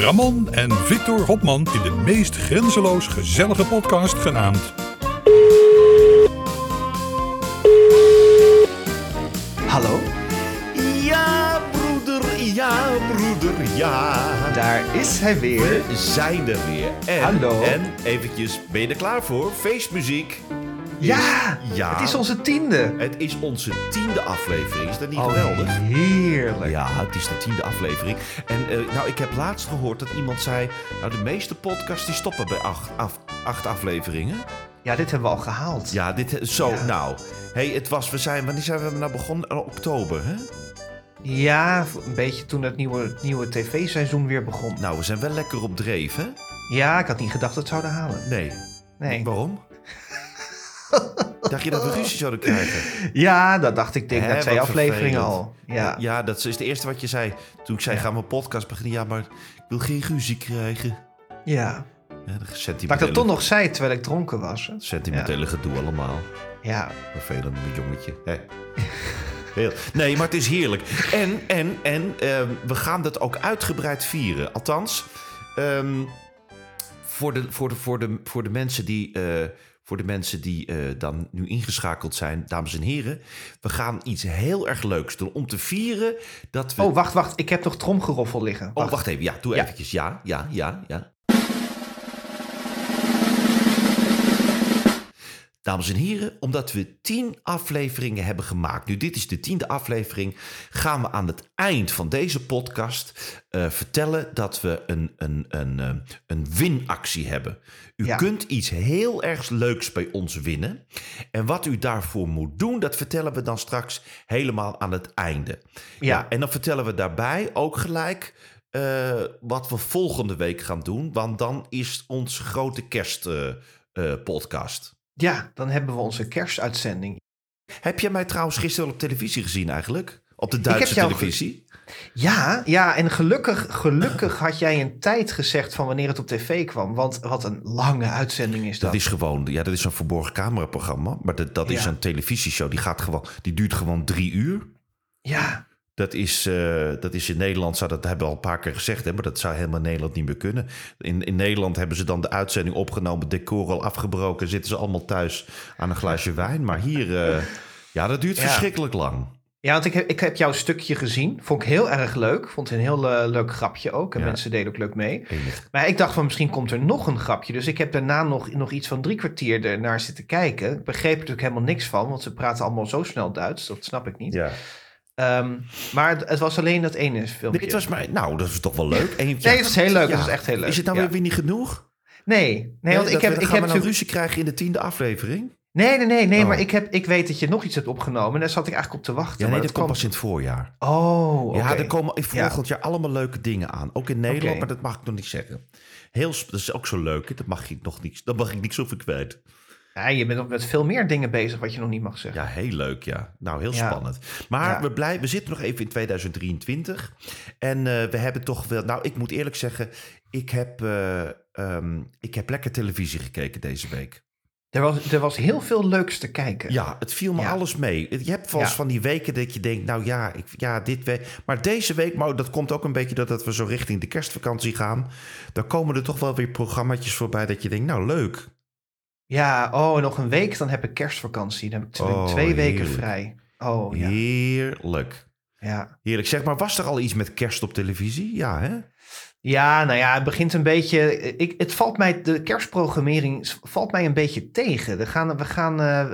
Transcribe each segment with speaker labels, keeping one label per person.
Speaker 1: Ramon en Victor Hopman in de meest grenzeloos gezellige podcast genaamd
Speaker 2: Hallo,
Speaker 3: Ja, broeder, ja, broeder, ja.
Speaker 2: daar is hij weer.
Speaker 3: We zijn er weer. En,
Speaker 2: Hallo.
Speaker 3: En eventjes, ben je er klaar voor? Feestmuziek.
Speaker 2: Ja,
Speaker 3: Ja.
Speaker 2: het is onze tiende.
Speaker 3: Het is onze tiende aflevering. Is dat niet
Speaker 2: Oh,
Speaker 3: geweldig?
Speaker 2: heerlijk.
Speaker 3: Ja, het is de tiende aflevering. En eh, nou, ik heb laatst gehoord dat iemand zei... Nou, de meeste podcasts die stoppen bij acht, af, acht afleveringen.
Speaker 2: Ja, dit hebben we al gehaald.
Speaker 3: Ja, dit... Zo,
Speaker 2: Ja.
Speaker 3: nou. hey, het was... We zijn... Wanneer zijn we nou begonnen? In oktober, hè?
Speaker 2: Ja, een beetje toen het nieuwe, het nieuwe tv-seizoen weer begon.
Speaker 3: Nou, we zijn wel lekker op dreef, hè?
Speaker 2: Ja, ik had niet gedacht dat we het zouden halen.
Speaker 3: Nee.
Speaker 2: Nee.
Speaker 3: Waarom? Dacht je dat we ruzie zouden krijgen?
Speaker 2: Ja, dat dacht ik denk
Speaker 3: Hè,
Speaker 2: na twee
Speaker 3: wat
Speaker 2: afleveringen
Speaker 3: vervelend.
Speaker 2: al. Ja.
Speaker 3: Ja, dat is het eerste wat je zei. Toen ik zei, gaan we een podcast beginnen. Ja, maar ik wil geen ruzie krijgen.
Speaker 2: ja.
Speaker 3: Ja, de
Speaker 2: Maar ik
Speaker 3: sentimentele,
Speaker 2: dat toch nog zei terwijl ik dronken was. hè?
Speaker 3: Sentimentele gedoe allemaal.
Speaker 2: Ja.
Speaker 3: Vervelend jongetje. Hè? Heel. Nee, maar het is heerlijk. En, en, en ehm, we gaan dat ook uitgebreid vieren. Althans, ehm, voor, de, voor, de, voor, de, voor de mensen die, eh, voor de mensen die eh, dan nu ingeschakeld zijn, dames en heren. We gaan iets heel erg leuks doen om te vieren dat we...
Speaker 2: Oh, wacht, wacht. Ik heb nog tromgeroffel liggen.
Speaker 3: Oh, wacht even. Ja, doe
Speaker 2: Ja.
Speaker 3: eventjes. Ja, ja, ja, ja. Dames en heren, omdat we tien afleveringen hebben gemaakt. Nu, dit is de tiende aflevering. Gaan we aan het eind van deze podcast eh, vertellen dat we een, een, een, eh, een winactie hebben. U
Speaker 2: Ja.
Speaker 3: kunt iets heel erg leuks bij ons winnen. En wat u daarvoor moet doen, dat vertellen we dan straks helemaal aan het einde.
Speaker 2: Ja.
Speaker 3: en dan vertellen we daarbij ook gelijk eh, wat we volgende week gaan doen. Want dan is onze grote kerstpodcast.
Speaker 2: Ja, dan hebben we onze kerstuitzending.
Speaker 3: Heb jij mij trouwens gisteren op televisie gezien eigenlijk? Op de Duitse televisie?
Speaker 2: Ja, ja, en gelukkig, gelukkig had jij een tijd gezegd van wanneer het op tv kwam. Want wat een lange uitzending is dat.
Speaker 3: Dat is gewoon, ja, dat is een verborgen cameraprogramma. Maar dat, dat is een televisieshow. Die, gaat gewoon, die duurt gewoon drie uur.
Speaker 2: Ja,
Speaker 3: Dat is, eh, dat is in Nederland, zou, dat hebben we al een paar keer gezegd, hè, maar dat zou helemaal in Nederland niet meer kunnen. In, in Nederland hebben ze dan de uitzending opgenomen, decor al afgebroken, zitten ze allemaal thuis aan een glaasje wijn. Maar hier, eh, ja, dat duurt
Speaker 2: Ja.
Speaker 3: verschrikkelijk lang.
Speaker 2: ja want ik heb, ik heb jouw stukje gezien. Vond ik heel erg leuk. Vond het een heel eh, leuk grapje ook. En
Speaker 3: Ja.
Speaker 2: mensen deden ook leuk mee.
Speaker 3: Enig.
Speaker 2: Maar ik dacht van misschien komt er nog een grapje. Dus ik heb daarna nog, nog iets van drie kwartier ernaar zitten kijken. Ik begreep er natuurlijk helemaal niks van. Want ze praten allemaal zo snel Duits. Dat snap ik niet.
Speaker 3: Ja.
Speaker 2: Ehm, maar het, het was alleen dat ene filmpje.
Speaker 3: Dit was maar, nou, dat is toch wel leuk. En,
Speaker 2: Nee, het was heel leuk. Het was echt heel leuk.
Speaker 3: Is het nou
Speaker 2: Ja.
Speaker 3: weer, niet genoeg?
Speaker 2: Nee, nee, want ik
Speaker 3: dat
Speaker 2: heb,
Speaker 3: we,
Speaker 2: ik heb
Speaker 3: nou ruzie krijgen in de tiende aflevering?
Speaker 2: Nee, nee, nee, nee
Speaker 3: Oh.
Speaker 2: maar ik, heb, ik weet dat je nog iets hebt opgenomen. En daar zat ik eigenlijk op te wachten.
Speaker 3: Ja, nee,
Speaker 2: maar
Speaker 3: dat komt pas in het voorjaar.
Speaker 2: Oh.
Speaker 3: Ja, er komen in volgend jaar allemaal leuke dingen aan. Ook in Nederland, maar dat mag ik nog niet zeggen. Heel, dat is ook zo leuk. Dat mag ik nog niet. Dat mag ik niks over kwijt.
Speaker 2: Ja, je bent nog met veel meer dingen bezig wat je nog niet mag zeggen.
Speaker 3: Ja, heel leuk, ja. Nou, heel
Speaker 2: Ja.
Speaker 3: spannend. Maar
Speaker 2: Ja.
Speaker 3: we, blij, we zitten nog even in 2023. En eh, we hebben toch wel... Nou, ik moet eerlijk zeggen, ik heb, eh, ehm, ik heb lekker televisie gekeken deze week.
Speaker 2: Er, was, er was heel veel leuks te kijken.
Speaker 3: Ja, het viel me
Speaker 2: Ja.
Speaker 3: alles mee. Je hebt
Speaker 2: Ja.
Speaker 3: van die weken dat je denkt, nou ja, ik, ja, dit week. Maar deze week, maar dat komt ook een beetje doordat we zo richting de kerstvakantie gaan. Dan komen er toch wel weer programmaatjes voorbij dat je denkt, nou leuk.
Speaker 2: Ja, oh, nog een week, dan heb ik kerstvakantie. Dan heb ik
Speaker 3: Oh,
Speaker 2: twee weken
Speaker 3: heerlijk.
Speaker 2: vrij. Oh, ja.
Speaker 3: Heerlijk.
Speaker 2: ja.
Speaker 3: Heerlijk. Zeg maar, was er al iets met kerst op televisie? Ja, hè?
Speaker 2: Ja, nou ja, het begint een beetje. Ik, het valt mij, de kerstprogrammering valt mij een beetje tegen. We gaan, we gaan, eh,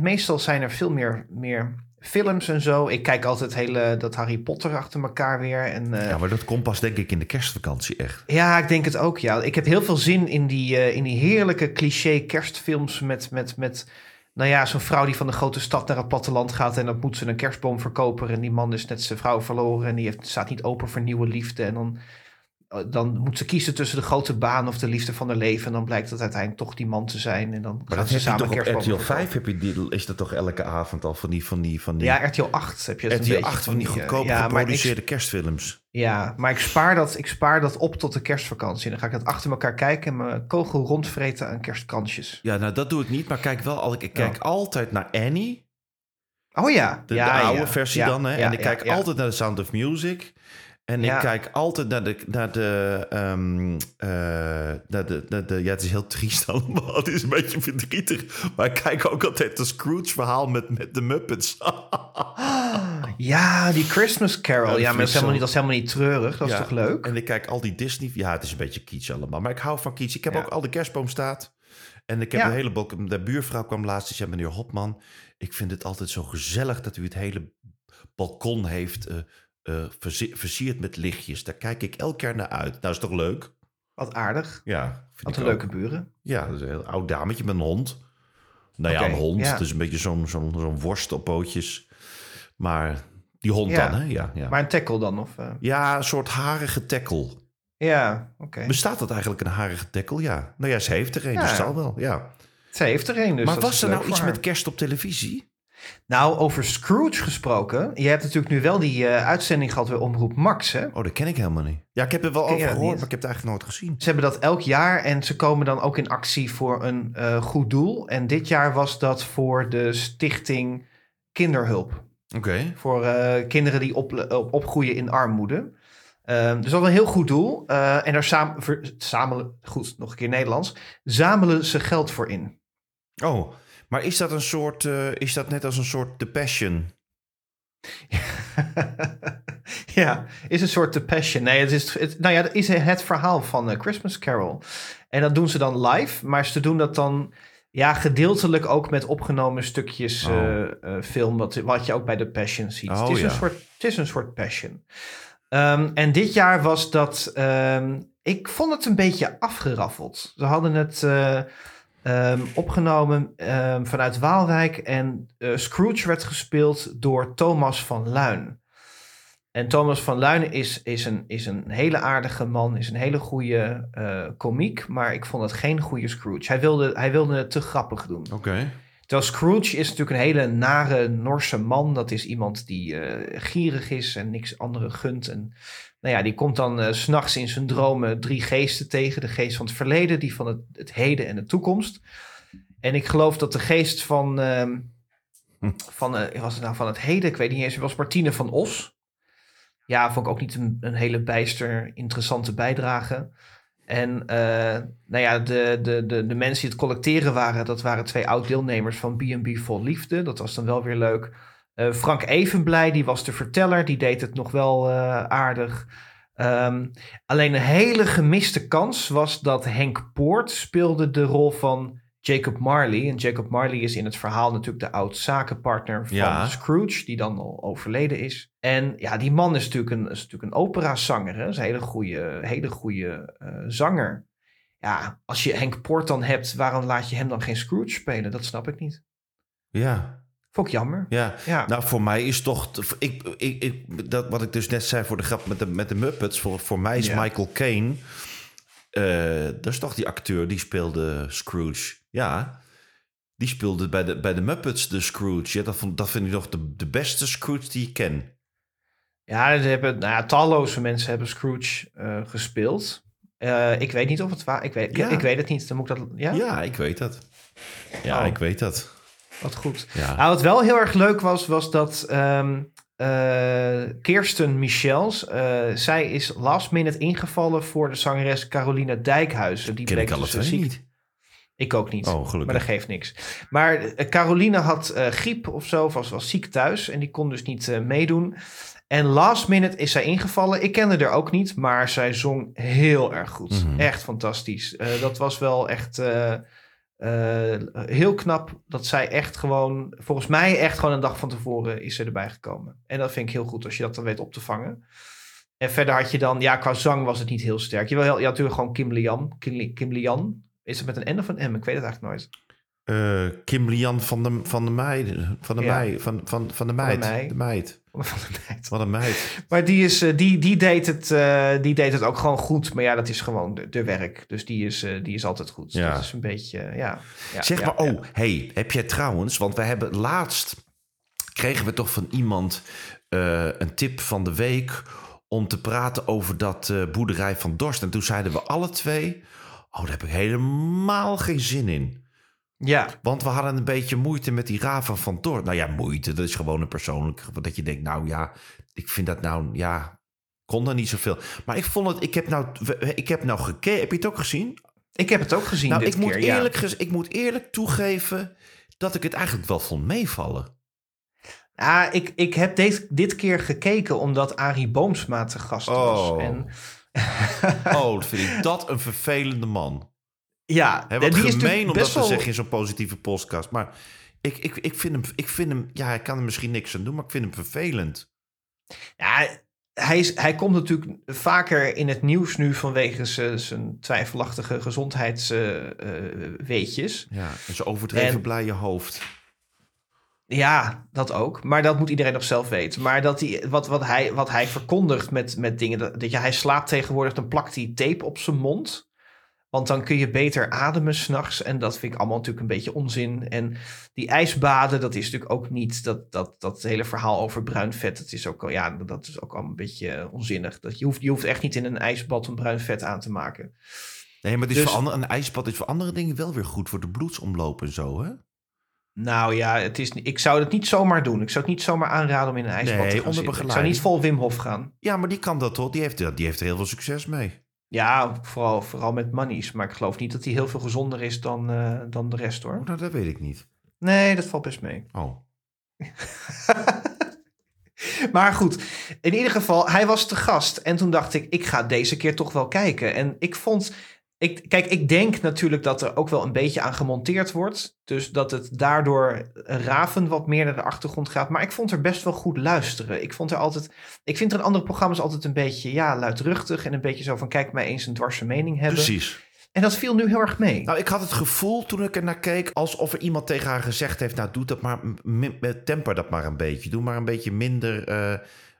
Speaker 2: meestal zijn er veel meer, meer films en zo. Ik kijk altijd hele, dat Harry Potter achter elkaar weer. En, eh,
Speaker 3: Ja, maar dat komt pas denk ik in de kerstvakantie echt.
Speaker 2: Ja, ik denk het ook, ja. Ik heb heel veel zin in die, eh, in die heerlijke cliché kerstfilms met, met, met nou ja, zo'n vrouw die van de grote stad naar het platteland gaat en dan moet ze een kerstboom verkopen en die man is net zijn vrouw verloren en die heeft, staat niet open voor nieuwe liefde en dan dan moet ze kiezen tussen de grote baan of de liefde van haar leven. En dan blijkt dat uiteindelijk toch die man te zijn. En dan
Speaker 3: Maar
Speaker 2: gaan
Speaker 3: dat
Speaker 2: ze samen
Speaker 3: toch op RTL
Speaker 2: verkopen.
Speaker 3: 5 heb je die, is dat toch elke avond al van die... Van die, van die
Speaker 2: Ja, RTL 8 heb je dat
Speaker 3: RTL
Speaker 2: beetje
Speaker 3: 8 van die
Speaker 2: eh,
Speaker 3: goedkoop
Speaker 2: ja, maar ik,
Speaker 3: geproduceerde kerstfilms.
Speaker 2: ja, maar ik spaar, dat, ik spaar dat op tot de kerstvakantie. Dan ga ik dat achter elkaar kijken en mijn kogel rondvreten aan kerstkransjes.
Speaker 3: Ja, nou dat doe ik niet, maar kijk wel, al, ik kijk altijd naar Annie.
Speaker 2: Oh ja.
Speaker 3: De,
Speaker 2: ja,
Speaker 3: de oude
Speaker 2: ja.
Speaker 3: versie dan. Hè? en ik kijk altijd naar The Sound of Music. En
Speaker 2: Ja.
Speaker 3: ik kijk altijd naar de... Naar de, naar de, naar de ja, het is heel triest allemaal. Het is een beetje verdrietig. Maar ik kijk ook altijd het Scrooge-verhaal met, met de Muppets.
Speaker 2: Ja, die Christmas Carol.
Speaker 3: Ja,
Speaker 2: maar dat is, helemaal niet, dat is helemaal niet treurig. Dat is toch leuk?
Speaker 3: En ik kijk al die Disney... Ja, het is een beetje kitsch allemaal. Maar ik hou van kitsch. Ik heb ook al de kerstboom staat. En ik heb een hele... bal- De buurvrouw kwam laatst. Die zei, meneer Hopman... Ik vind het altijd zo gezellig dat u het hele balkon heeft... eh, eh, verzi- versierd met lichtjes. Daar kijk ik elk jaar naar uit. Nou, is toch leuk?
Speaker 2: Wat aardig.
Speaker 3: Ja,
Speaker 2: Wat een leuke buren.
Speaker 3: Ja, dat is een heel oud dametje met een hond. Nou ja, een hond.
Speaker 2: ja.
Speaker 3: Het is een beetje zo'n zo'n zo'n worst op pootjes. Maar die hond
Speaker 2: Ja.
Speaker 3: dan, hè? Ja, ja.
Speaker 2: Maar een tackle dan? Of, eh?
Speaker 3: ja, een soort harige tackle.
Speaker 2: Ja, oké.
Speaker 3: Bestaat dat eigenlijk een harige tackle? Ja. Nou ja, ze heeft er een,
Speaker 2: Ja.
Speaker 3: dus het zal wel, ja.
Speaker 2: Ze heeft er een, dus
Speaker 3: maar was er nou iets
Speaker 2: haar.
Speaker 3: met kerst op televisie?
Speaker 2: Nou, over Scrooge gesproken. Je hebt natuurlijk nu wel die eh, uitzending gehad bij Omroep Max, hè?
Speaker 3: Oh, dat ken ik helemaal niet. Ja, ik heb er wel
Speaker 2: Ken
Speaker 3: over gehoord, maar ik heb het eigenlijk nooit gezien.
Speaker 2: Ze hebben dat elk jaar en ze komen dan ook in actie voor een eh, goed doel. En dit jaar was dat voor de stichting Kinderhulp.
Speaker 3: Oké.
Speaker 2: Voor eh, kinderen die op, op- opgroeien in armoede. Ehm, dus dat is een heel goed doel. En daar samen, ver- zamelen, goed, nog een keer Nederlands, zamelen ze geld voor in.
Speaker 3: Oh, maar is dat een soort, eh, is dat net als een soort The Passion?
Speaker 2: ja, is een soort The Passion. Nee, het is, het, nou ja, dat is het verhaal van eh, Christmas Carol. En dat doen ze dan live, maar ze doen dat dan ja, gedeeltelijk ook met opgenomen stukjes
Speaker 3: Oh.
Speaker 2: eh, film, wat, wat je ook bij The Passion ziet.
Speaker 3: Oh,
Speaker 2: het, is
Speaker 3: ja.
Speaker 2: een soort, het is een soort Passion. Ehm, en dit jaar was dat, ehm, ik vond het een beetje afgeraffeld. Ze hadden het ehm, opgenomen ehm, vanuit Waalwijk en eh, Scrooge werd gespeeld door Thomas van Luin. En Thomas van Luin is, is, een, is een hele aardige man, is een hele goede eh komiek, maar ik vond het geen goede Scrooge. Hij wilde, hij wilde het te grappig doen.
Speaker 3: Oké.
Speaker 2: Terwijl Scrooge is natuurlijk een hele nare Norse man. Dat is iemand die eh, gierig is en niks anderen gunt. En nou ja, die komt dan eh, s s'nachts in zijn dromen drie geesten tegen. De geest van het verleden, die van het, het heden en de toekomst. En ik geloof dat de geest van,
Speaker 3: Hm.
Speaker 2: van eh, was het nou van het heden? Ik weet niet eens. Was Martine van Os. Ja, vond ik ook niet een, een hele bijster interessante bijdrage. En eh, nou ja, de, de, de, de mensen die het collecteren waren, dat waren twee oud-deelnemers van B&B Vol Liefde. Dat was dan wel weer leuk. Eh, Frank Evenblij, die was de verteller, die deed het nog wel eh, aardig. Ehm, alleen een hele gemiste kans was dat Henk Poort speelde de rol van Jacob Marley. En Jacob Marley is in het verhaal natuurlijk de oud-zakenpartner van
Speaker 3: Ja.
Speaker 2: Scrooge, die dan al overleden is. En ja, die man is natuurlijk een, is natuurlijk een operazanger. Hè? Is een hele goede, hele goede eh, zanger. Ja, als je Henk Poort dan hebt, waarom laat je hem dan geen Scrooge spelen? Dat snap ik niet.
Speaker 3: Ja,
Speaker 2: Vond ik jammer.
Speaker 3: ja.
Speaker 2: Ja.
Speaker 3: Nou, voor mij is toch... Ik, ik, ik, dat, wat ik dus net zei voor de grap met de, met de Muppets... Voor, voor mij is
Speaker 2: Ja.
Speaker 3: Michael Caine... eh, dat is toch die acteur die speelde Scrooge. Ja, die speelde bij de, bij de Muppets de Scrooge. Ja, dat, vond, dat vind ik nog de, de beste Scrooge die ik ken.
Speaker 2: Ja, er hebben, nou ja, talloze mensen hebben Scrooge eh, gespeeld. Eh, ik weet niet of het waar ik weet,
Speaker 3: Ja.
Speaker 2: ik weet het niet. Dan moet ik dat. Ja,
Speaker 3: Ja, ik weet dat. Ja,
Speaker 2: Oh.
Speaker 3: ik weet dat.
Speaker 2: wat goed.
Speaker 3: Ja.
Speaker 2: Nou, wat wel heel erg leuk was, was dat ehm, eh, Kirsten Michels, eh, zij is last minute ingevallen voor de zangeres Carolina Dijkhuizen. Die
Speaker 3: ken
Speaker 2: bleek
Speaker 3: ik alle
Speaker 2: dus, eh,
Speaker 3: twee
Speaker 2: ziek.
Speaker 3: niet.
Speaker 2: Ik ook niet.
Speaker 3: Oh,
Speaker 2: Maar dat geeft niks. Maar eh, Caroline had eh, griep of zo, was, was ziek thuis en die kon dus niet eh, meedoen. En last minute is zij ingevallen. Ik kende haar ook niet, maar zij zong heel erg goed.
Speaker 3: Mhm.
Speaker 2: Echt fantastisch. Eh, dat was wel echt eh, heel knap dat zij echt gewoon, volgens mij echt gewoon een dag van tevoren is ze erbij gekomen. En dat vind ik heel goed als je dat dan weet op te vangen. En verder had je dan, ja, qua zang was het niet heel sterk. Je, wel, je had natuurlijk gewoon Kim Lian. Kim, Kim Lian. Is het met een N of een M? Ik weet het eigenlijk nooit.
Speaker 3: Eh, Kim Lian van de, van de meid. Van de,
Speaker 2: Ja.
Speaker 3: meid van, van, van de
Speaker 2: de
Speaker 3: meid.
Speaker 2: meid.
Speaker 3: De meid. Wat een meid.
Speaker 2: Maar die, is, eh, die, die, deed het, eh, die deed het ook gewoon goed. Maar ja, dat is gewoon de, de werk. Dus die is, eh, die is altijd goed.
Speaker 3: Ja.
Speaker 2: Dat is een beetje, ja. ja
Speaker 3: Zeg
Speaker 2: ja,
Speaker 3: maar, oh, hey, heb jij trouwens, want we hebben laatst kregen we toch van iemand een tip van de week om te praten over dat boerderij van Dorst. En toen zeiden we alle twee, oh, daar heb ik helemaal geen zin in.
Speaker 2: Ja,
Speaker 3: Want we hadden een beetje moeite met die Raven van Dorst. Nou ja, moeite, dat is gewoon een persoonlijk, dat je denkt, nou ja, ik vind dat nou, ja, kon er niet zoveel. Maar ik vond het, ik heb nou, ik heb nou gekeken, heb je het ook gezien?
Speaker 2: ik heb het ook gezien
Speaker 3: Nou,
Speaker 2: dit
Speaker 3: ik moet,
Speaker 2: keer.
Speaker 3: eerlijk, ik moet eerlijk toegeven dat ik het eigenlijk wel vond meevallen.
Speaker 2: Ah, ik, ik heb dit, dit keer gekeken omdat Arie Boomsma te gast was.
Speaker 3: Oh.
Speaker 2: En,
Speaker 3: Oh, vind ik dat een vervelende man.
Speaker 2: Ja,
Speaker 3: Hè, wat
Speaker 2: die is
Speaker 3: gemeen
Speaker 2: natuurlijk
Speaker 3: om dat
Speaker 2: best
Speaker 3: te
Speaker 2: wel...
Speaker 3: zeggen in zo'n positieve podcast. Maar ik, ik, ik, vind hem, ik vind hem... Ja, ik kan er misschien niks aan doen, maar ik vind hem vervelend.
Speaker 2: Ja, hij, is, hij komt natuurlijk vaker in het nieuws nu vanwege zijn- zijn twijfelachtige gezondheidsweetjes.
Speaker 3: Ja, en zo'n overdreven
Speaker 2: En-
Speaker 3: blije hoofd.
Speaker 2: Ja, dat ook. Maar dat moet iedereen nog zelf weten. Maar dat hij, wat, wat, hij, wat hij verkondigt met, met dingen. Dat, dat je, hij slaapt tegenwoordig, dan plakt hij tape op zijn mond. Want dan kun je beter ademen s'nachts. En dat vind ik allemaal natuurlijk een beetje onzin. En die ijsbaden, dat is natuurlijk ook niet. Dat, dat, dat hele verhaal over bruin vet. Dat is ook, al- ja, dat is ook allemaal een beetje onzinnig. Dat je, hoeft, je hoeft echt niet in een ijsbad een bruin vet aan te maken.
Speaker 3: Nee, maar het is
Speaker 2: Dus-
Speaker 3: voor andere, een ijsbad is voor andere dingen wel weer goed. Voor de bloedsomloop en zo, hè?
Speaker 2: Nou ja, het is, ik zou het niet zomaar doen. Ik zou het niet zomaar aanraden om in een ijsbad
Speaker 3: Nee,
Speaker 2: te gaan
Speaker 3: onder.
Speaker 2: Ik zou niet vol Wim Hof gaan.
Speaker 3: Ja, maar die kan dat toch? Die heeft, die heeft er heel veel succes mee.
Speaker 2: Ja, vooral, vooral met money's. Maar ik geloof niet dat hij heel veel gezonder is dan, eh, dan de rest hoor.
Speaker 3: Oh, nou, dat weet ik niet.
Speaker 2: Nee, dat valt best mee.
Speaker 3: Oh.
Speaker 2: Maar goed, in ieder geval, hij was te gast. En toen dacht ik, ik ga deze keer toch wel kijken. En ik vond. Ik, kijk, ik denk natuurlijk dat er ook wel een beetje aan gemonteerd wordt. Dus dat het daardoor Raven wat meer naar de achtergrond gaat. Maar ik vond er best wel goed luisteren. Ik vond er altijd. Ik vind er in andere programma's altijd een beetje ja, luidruchtig. En een beetje zo van: kijk mij eens een dwarse mening hebben.
Speaker 3: Precies.
Speaker 2: En dat viel nu heel erg mee.
Speaker 3: Nou, ik had het gevoel toen ik er naar keek... alsof er iemand tegen haar gezegd heeft... nou, doe dat maar, temper dat maar een beetje. Doe maar een beetje minder... eh,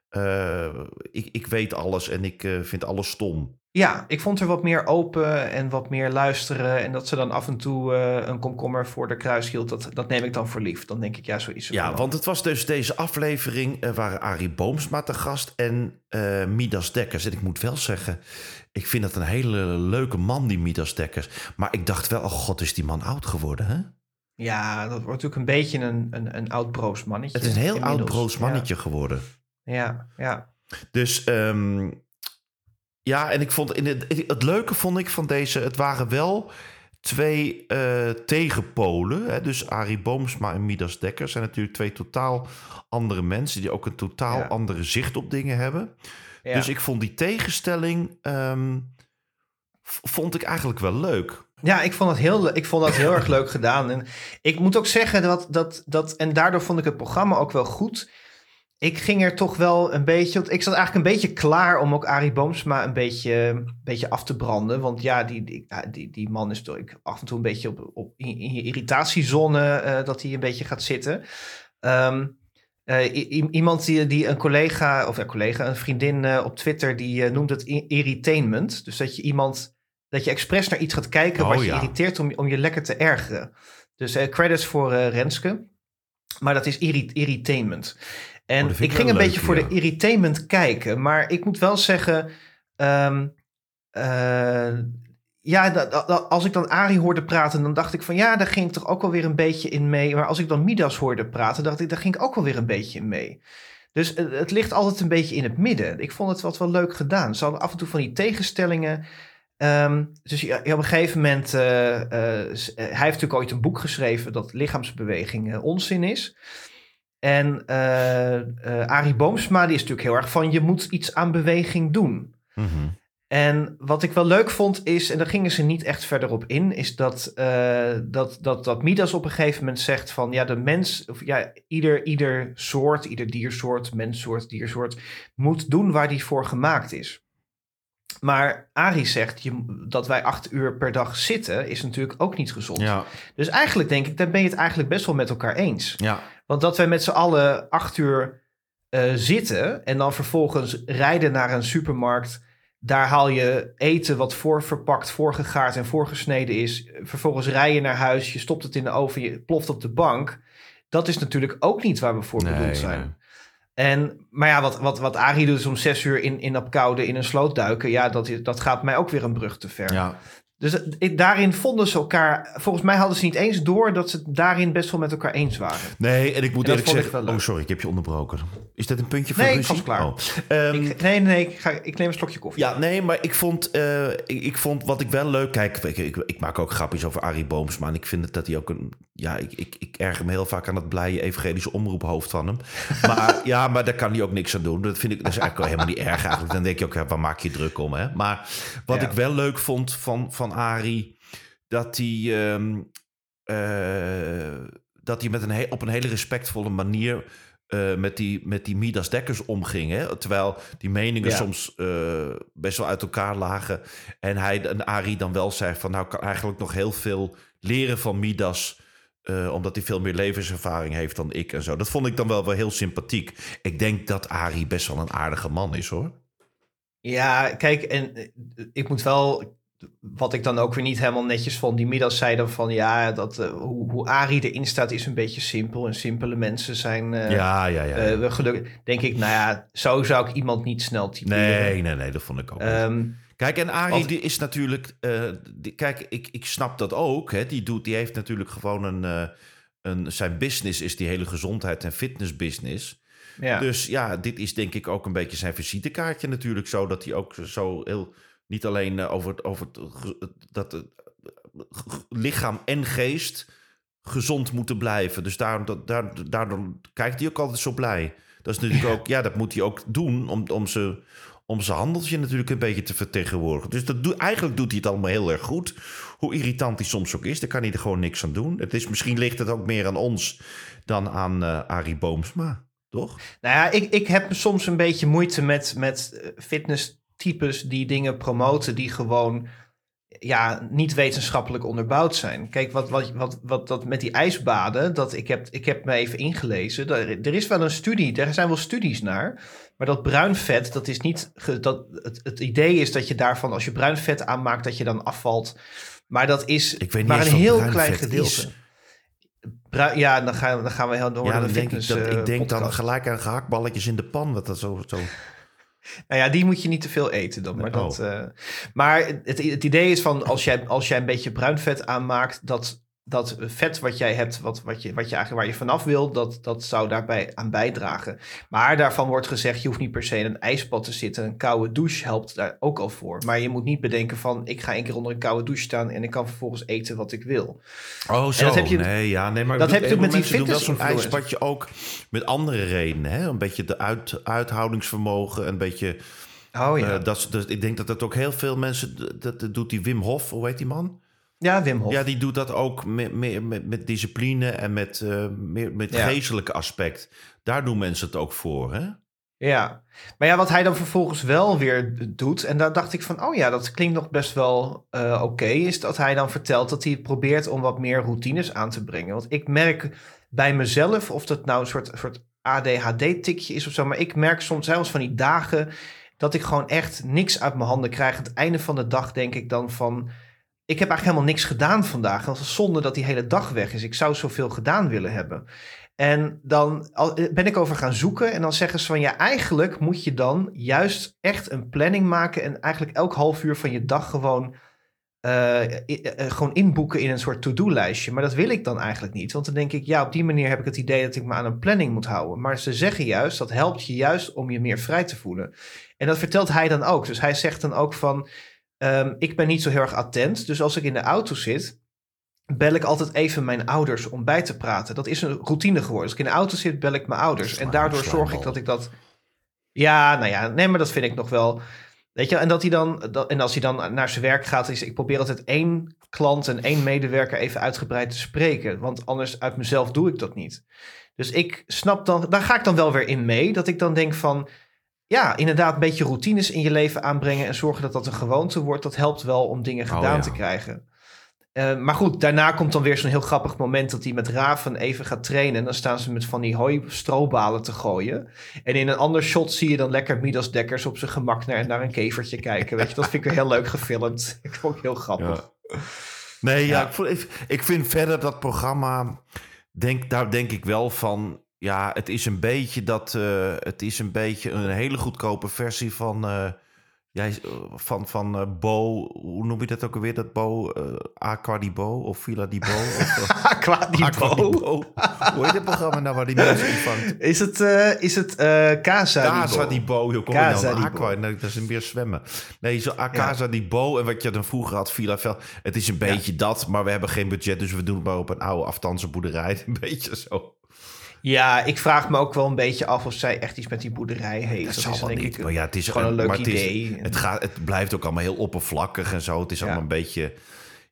Speaker 3: eh, ik, ik weet alles en ik eh, vind alles stom.
Speaker 2: Ja, ik vond er wat meer open en wat meer luisteren. En dat ze dan af en toe eh, een komkommer voor de kruis hield. Dat, dat neem ik dan voor lief. Dan denk ik, ja, zo is het.
Speaker 3: Ja, want het was dus deze aflevering... eh, waren Arie Boomsma te gast en eh, Midas Dekkers. En ik moet wel zeggen... ik vind dat een hele leuke man, die Midas Dekkers. Maar ik dacht wel, oh god, is die man oud geworden, hè?
Speaker 2: Ja, dat wordt natuurlijk een beetje een, een, een oud broos mannetje.
Speaker 3: Het is een heel oud broos mannetje geworden.
Speaker 2: Ja, ja. ja.
Speaker 3: Dus ehm, ja, en ik vond in het, het leuke vond ik van deze, het waren wel twee eh, tegenpolen. Hè? Dus Arie Boomsma en Midas Dekker zijn natuurlijk twee totaal andere mensen die ook een totaal
Speaker 2: Ja.
Speaker 3: andere zicht op dingen hebben.
Speaker 2: ja.
Speaker 3: Dus ik vond die tegenstelling ehm, vond ik eigenlijk wel leuk.
Speaker 2: Ja, ik vond, het heel, ik vond dat heel erg leuk gedaan. En ik moet ook zeggen dat, dat, dat... En daardoor vond ik het programma ook wel goed. Ik ging er toch wel een beetje... want Ik zat eigenlijk een beetje klaar om ook Arie Boomsma een beetje, een beetje af te branden. Want ja, die, die, die, die man is toch ik, af en toe een beetje op, op, in, je irritatiezone... eh, dat hij een beetje gaat zitten. Ehm, eh, iemand die, die een collega, of een collega, een vriendin eh, op Twitter... die noemt het irritainment. Dus dat je iemand... Dat je expres naar iets gaat kijken
Speaker 3: Oh,
Speaker 2: wat je irriteert om, om je lekker te ergeren. Dus credits voor Renske. Maar dat is irri- irritainment. En
Speaker 3: Oh, vind
Speaker 2: ik
Speaker 3: ik
Speaker 2: ging een beetje voor
Speaker 3: ja.
Speaker 2: de irritainment kijken. Maar ik moet wel zeggen... ehm, eh, ja, als ik dan Arie hoorde praten, dan dacht ik van... Ja, daar ging ik toch ook wel weer een beetje in mee. Maar als ik dan Midas hoorde praten, dacht ik... Daar ging ik ook wel weer een beetje in mee. Dus het, het ligt altijd een beetje in het midden. Ik vond het wat wel leuk gedaan. Ze hadden af en toe van die tegenstellingen... Ehm, dus ja, op een gegeven moment, eh, eh, hij heeft natuurlijk ooit een boek geschreven dat lichaamsbeweging onzin is. En eh eh, Arie Boomsma, die is natuurlijk heel erg van je moet iets aan beweging doen.
Speaker 3: Mhm.
Speaker 2: En wat ik wel leuk vond is, en daar gingen ze niet echt verder op in, is dat, eh, dat, dat, dat Midas op een gegeven moment zegt van ja, de mens, of ja, ieder, ieder soort, ieder diersoort, menssoort, diersoort, moet doen waar die voor gemaakt is. Maar Arie zegt je, dat wij acht uur per dag zitten, is natuurlijk ook niet gezond.
Speaker 3: Ja,
Speaker 2: Dus eigenlijk denk ik, daar ben je het eigenlijk best wel met elkaar eens.
Speaker 3: ja.
Speaker 2: Want dat wij met z'n allen acht uur eh, zitten en dan vervolgens rijden naar een supermarkt. Daar haal je eten wat voorverpakt, voorgegaard en voorgesneden is. Vervolgens rij je naar huis, je stopt het in de oven, je ploft op de bank. Dat is natuurlijk ook niet waar we voor
Speaker 3: Nee,
Speaker 2: bedoeld zijn.
Speaker 3: nee.
Speaker 2: En, maar ja, wat, wat, wat Arie doet om zes uur in, in op koude in een sloot duiken. Ja, dat, dat gaat mij ook weer een brug te ver.
Speaker 3: Ja.
Speaker 2: Dus daarin vonden ze elkaar... Volgens mij hadden ze niet eens door dat ze het daarin best wel met elkaar eens waren.
Speaker 3: Nee, en ik moet
Speaker 2: En dat
Speaker 3: eerlijk zeggen... Oh, sorry, ik heb je onderbroken. Is dit een puntje van
Speaker 2: Nee, ik
Speaker 3: ruzie?
Speaker 2: was klaar.
Speaker 3: Oh. Ehm,
Speaker 2: Ik, nee, nee, nee, ik, ga, ik neem een slokje koffie.
Speaker 3: Ja, nee, maar ik vond, eh, ik, ik vond wat ik wel leuk... Kijk, ik, ik, ik maak ook grapjes over Arie Boomsma. En ik vind het dat hij ook een... Ja, ik, ik, ik erger me heel vaak aan dat blije evangelische omroephoofd van hem. Maar ja, maar daar kan hij ook niks aan doen. Dat vind ik dat is eigenlijk wel helemaal niet erg eigenlijk. Dan denk je ook, ja, waar maak je druk om, hè? Maar wat
Speaker 2: Ja.
Speaker 3: ik wel leuk vond van, van Arie... Dat hij... ehm, eh, dat hij met een he- op een hele respectvolle manier... eh, met, die, met die Midas Dekkers omging. Hè? Terwijl die meningen
Speaker 2: Ja.
Speaker 3: soms eh, best wel uit elkaar lagen. En hij en Arie dan wel zei van... nou, kan eigenlijk nog heel veel leren van Midas... omdat hij veel meer levenservaring heeft dan ik en zo. Dat vond ik dan wel, wel heel sympathiek. Ik denk dat Arie best wel een aardige man is, hoor.
Speaker 2: Ja, kijk, en ik moet wel... Wat ik dan ook weer niet helemaal netjes vond. Die middag zei dan van ja, dat, eh, hoe, hoe Arie erin staat is een beetje simpel. En simpele mensen zijn eh
Speaker 3: ja, ja, ja.
Speaker 2: eh, we gelukkig. Denk ik, nou ja, zo zou ik iemand niet snel typeren.
Speaker 3: nee, nee, nee, dat vond ik ook.
Speaker 2: Ehm,
Speaker 3: Kijk, en Arie
Speaker 2: Want-
Speaker 3: die is natuurlijk... die- kijk, ik, ik snap dat ook. Hè. Die, doet, die heeft natuurlijk gewoon een, een... Zijn business is die hele gezondheid- en fitnessbusiness.
Speaker 2: ja.
Speaker 3: Dus ja, dit is denk ik ook een beetje zijn visitekaartje natuurlijk. Zo dat hij ook zo heel... Niet alleen eh, over, het- over het, dat het eh, lichaam en geest gezond moeten blijven. Dus daarom, dat, daar, daardoor kijkt hij ook altijd zo blij. Dat is natuurlijk ook... Ja, dat moet hij ook doen om, om zijn om zijn handeltje natuurlijk een beetje te vertegenwoordigen. Dus dat doe, eigenlijk doet hij het allemaal heel erg goed. Hoe irritant hij soms ook is, daar kan hij er gewoon niks aan doen. Het is, misschien ligt het ook meer aan ons dan aan eh Arie Boomsma, toch?
Speaker 2: Nou ja, ik, ik heb soms een beetje moeite met, met eh, fitnesstypes die dingen promoten die gewoon ja, niet wetenschappelijk onderbouwd zijn. Kijk, wat, wat, wat, wat dat met die ijsbaden, dat ik heb, ik heb me even ingelezen. Er, er is wel een studie, er zijn wel studies naar. Maar dat bruin vet, dat is niet. dat, het, het idee is dat je daarvan, als je bruin vet aanmaakt, dat je dan afvalt. Maar dat is
Speaker 3: Ik weet niet
Speaker 2: maar een heel klein gedeelte.
Speaker 3: is.
Speaker 2: Bruin, ja, dan gaan, dan gaan we heel door
Speaker 3: ja, dan
Speaker 2: de
Speaker 3: denk ik, dat,
Speaker 2: eh,
Speaker 3: ik denk dan gelijk aan gehaktballetjes in de pan. Wat dat zo, zo.
Speaker 2: Nou ja, die moet je niet te veel eten dan. Maar,
Speaker 3: Nee,
Speaker 2: dat, eh, maar het, het idee is van als jij, als jij een beetje bruin vet aanmaakt, dat, dat vet wat jij hebt, wat, wat, je, wat je eigenlijk waar je vanaf wil, dat, dat zou daarbij aan bijdragen. Maar daarvan wordt gezegd, je hoeft niet per se in een ijsbad te zitten. Een koude douche helpt daar ook al voor. Maar je moet niet bedenken van, ik ga één keer onder een koude douche staan en ik kan vervolgens eten wat ik wil.
Speaker 3: Oh, zo.
Speaker 2: dat heb je-
Speaker 3: nee, ja, nee, maar
Speaker 2: dat heb je met die
Speaker 3: zo'n
Speaker 2: fitness-influencers.
Speaker 3: ijsbadje ook met andere redenen. Hè? Een beetje de uit, uithoudingsvermogen, een beetje...
Speaker 2: Oh ja,
Speaker 3: eh, dat, dat, ik denk dat dat ook heel veel mensen... Dat, dat doet die Wim Hof, hoe heet die man?
Speaker 2: Ja Wim Hof.
Speaker 3: Ja, die doet dat ook met, met, met, met discipline en met, meer, met
Speaker 2: Ja.
Speaker 3: geestelijke aspect. Daar doen mensen het ook voor, hè?
Speaker 2: Ja, maar ja, wat hij dan vervolgens wel weer doet, en daar dacht ik van, oh ja, dat klinkt nog best wel eh, oké, is dat hij dan vertelt dat hij probeert om wat meer routines aan te brengen. Want ik merk bij mezelf, of dat nou een soort, soort ADHD-tikje is of zo, maar ik merk soms zelfs van die dagen dat ik gewoon echt niks uit mijn handen krijg. Aan het einde van de dag denk ik dan van, ik heb eigenlijk helemaal niks gedaan vandaag. Dat is zonde dat die hele dag weg is. Ik zou zoveel gedaan willen hebben. En dan eh, ben ik over gaan zoeken en dan zeggen ze van ja, eigenlijk moet je dan juist echt een planning maken en eigenlijk elk half uur van je dag gewoon, eh, eh, gewoon inboeken in een soort to-do-lijstje. Maar dat wil ik dan eigenlijk niet, want dan denk ik ja, op die manier heb ik het idee dat ik me aan een planning moet houden. Maar ze zeggen juist, dat helpt je juist om je meer vrij te voelen. En dat vertelt hij dan ook. Dus hij zegt dan ook van, ehm, ik ben niet zo heel erg attent, dus als ik in de auto zit, bel ik altijd even mijn ouders om bij te praten. Dat is een routine geworden. Als ik in de auto zit, bel ik mijn ouders. En daardoor zorg ik dat ik dat... Ja, nou ja, nee, maar dat vind ik nog wel... Weet je, en, dat hij dan, dat, en als hij dan naar zijn werk gaat, is ik probeer altijd één klant en één medewerker even uitgebreid te spreken. Want anders uit mezelf doe ik dat niet. Dus ik snap dan, daar ga ik dan wel weer in mee. Dat ik dan denk van, ja, inderdaad, een beetje routines in je leven aanbrengen en zorgen dat dat een gewoonte wordt. Dat helpt wel om dingen
Speaker 3: Oh,
Speaker 2: gedaan
Speaker 3: ja.
Speaker 2: te krijgen. Eh, maar goed, daarna komt dan weer zo'n heel grappig moment dat hij met Raven even gaat trainen. En dan staan ze met van die hooi strobalen te gooien. En in een ander shot zie je dan lekker Midas Dekkers op zijn gemak naar, naar een kevertje kijken. Weet je, dat vind ik heel leuk gefilmd. Ik vond het heel grappig.
Speaker 3: Nee, ja,
Speaker 2: Ja.
Speaker 3: Ik, vond- ik, ik vind verder dat programma, denk, daar denk ik wel van, ja, het is een beetje dat, eh, het is een beetje een hele goedkope versie van, eh, jij, eh, van, van Bo, hoe noem je dat ook alweer, dat Bo, Aqua di Bo of Villa di Bo? Of, Aqua di
Speaker 2: bo.
Speaker 3: Hoe heet het programma nou waar die mensen ontvangt?
Speaker 2: Is het, is het Casa,
Speaker 3: Casa
Speaker 2: di Bo?
Speaker 3: Kom
Speaker 2: Casa
Speaker 3: nou? Aqua, nee, dat is een meer zwemmen. Nee, zo ah, Casa di Bo. En wat je dan vroeger had, Villa Vel. Het is een beetje dat, maar we hebben geen budget. Dus we doen het maar op een oude aftanse boerderij. Een beetje zo.
Speaker 2: Ja, ik vraag me ook wel een beetje af of zij echt iets met die boerderij heeft.
Speaker 3: Dat
Speaker 2: Dat
Speaker 3: zal
Speaker 2: is
Speaker 3: wel
Speaker 2: denk
Speaker 3: niet.
Speaker 2: ik
Speaker 3: Maar ja, het is
Speaker 2: gewoon een leuk
Speaker 3: maar het is-
Speaker 2: idee.
Speaker 3: Het, gaat, het blijft ook allemaal heel oppervlakkig en zo. Het is
Speaker 2: Ja.
Speaker 3: allemaal een beetje...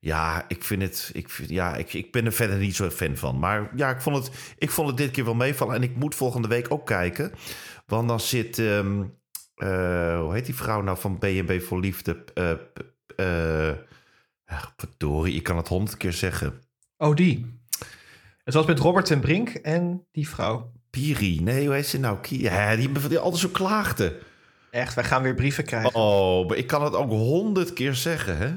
Speaker 3: Ja, ik vind het... Ik, vind, ja, ik, ik ben er verder niet zo fan van. Maar ja, ik vond, het, ik vond het dit keer wel meevallen. En ik moet volgende week ook kijken. Want dan zit... ehm, eh, hoe heet die vrouw nou van B&B voor Liefde? Eh eh ach, verdorie, ik kan het honderd keer zeggen.
Speaker 2: Oh, die. Het was met Robert en Brink en die vrouw.
Speaker 3: Piri. Nee, hoe heet ze nou? Ja, die, die altijd zo klaagde.
Speaker 2: Echt, wij gaan weer brieven krijgen.
Speaker 3: Oh, maar ik kan het ook honderd keer zeggen, hè?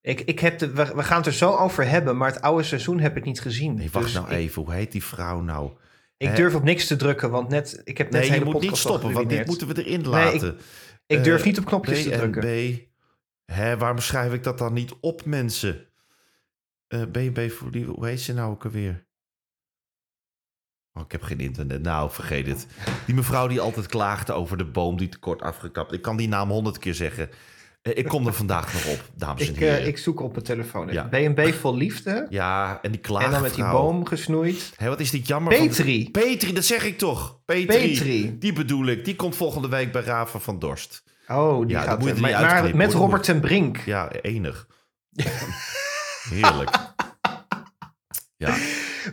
Speaker 2: Ik, ik heb de, we, we gaan het er zo over hebben, maar het oude seizoen heb ik niet gezien.
Speaker 3: Nee, wacht
Speaker 2: Dus
Speaker 3: nou
Speaker 2: ik,
Speaker 3: even. Hoe heet die vrouw nou?
Speaker 2: Ik durf op niks te drukken, want net, ik heb net
Speaker 3: Nee, je moet niet stoppen, want dit moeten we erin
Speaker 2: Nee, ik-
Speaker 3: laten.
Speaker 2: Ik durf
Speaker 3: Eh,
Speaker 2: niet op knopjes te drukken.
Speaker 3: Hè, waarom schrijf ik dat dan niet op, mensen? Eh B&B voor die... Hoe heet ze nou ook alweer? Oh, ik heb geen internet. Nou, vergeet het. Die mevrouw die altijd klaagde over de boom die te kort afgekapt. Ik kan die naam honderd keer zeggen. Eh, ik kom er vandaag nog op, dames en
Speaker 2: Ik,
Speaker 3: heren.
Speaker 2: eh, ik zoek op mijn telefoon.
Speaker 3: Ja.
Speaker 2: B&B vol liefde.
Speaker 3: Ja, en die klaagvrouw.
Speaker 2: en dan met die boom gesnoeid.
Speaker 3: Hé, wat is dit jammer. van-
Speaker 2: Petri.
Speaker 3: Petri, dat zeg ik toch. Petri.
Speaker 2: Petri.
Speaker 3: Die bedoel ik. Die komt volgende week bij Raven van Dorst.
Speaker 2: Oh, die
Speaker 3: Ja,
Speaker 2: gaat
Speaker 3: moet je
Speaker 2: Maar,
Speaker 3: niet
Speaker 2: maar met. Robert ten Brink.
Speaker 3: Ja, enig. Heerlijk. Ja,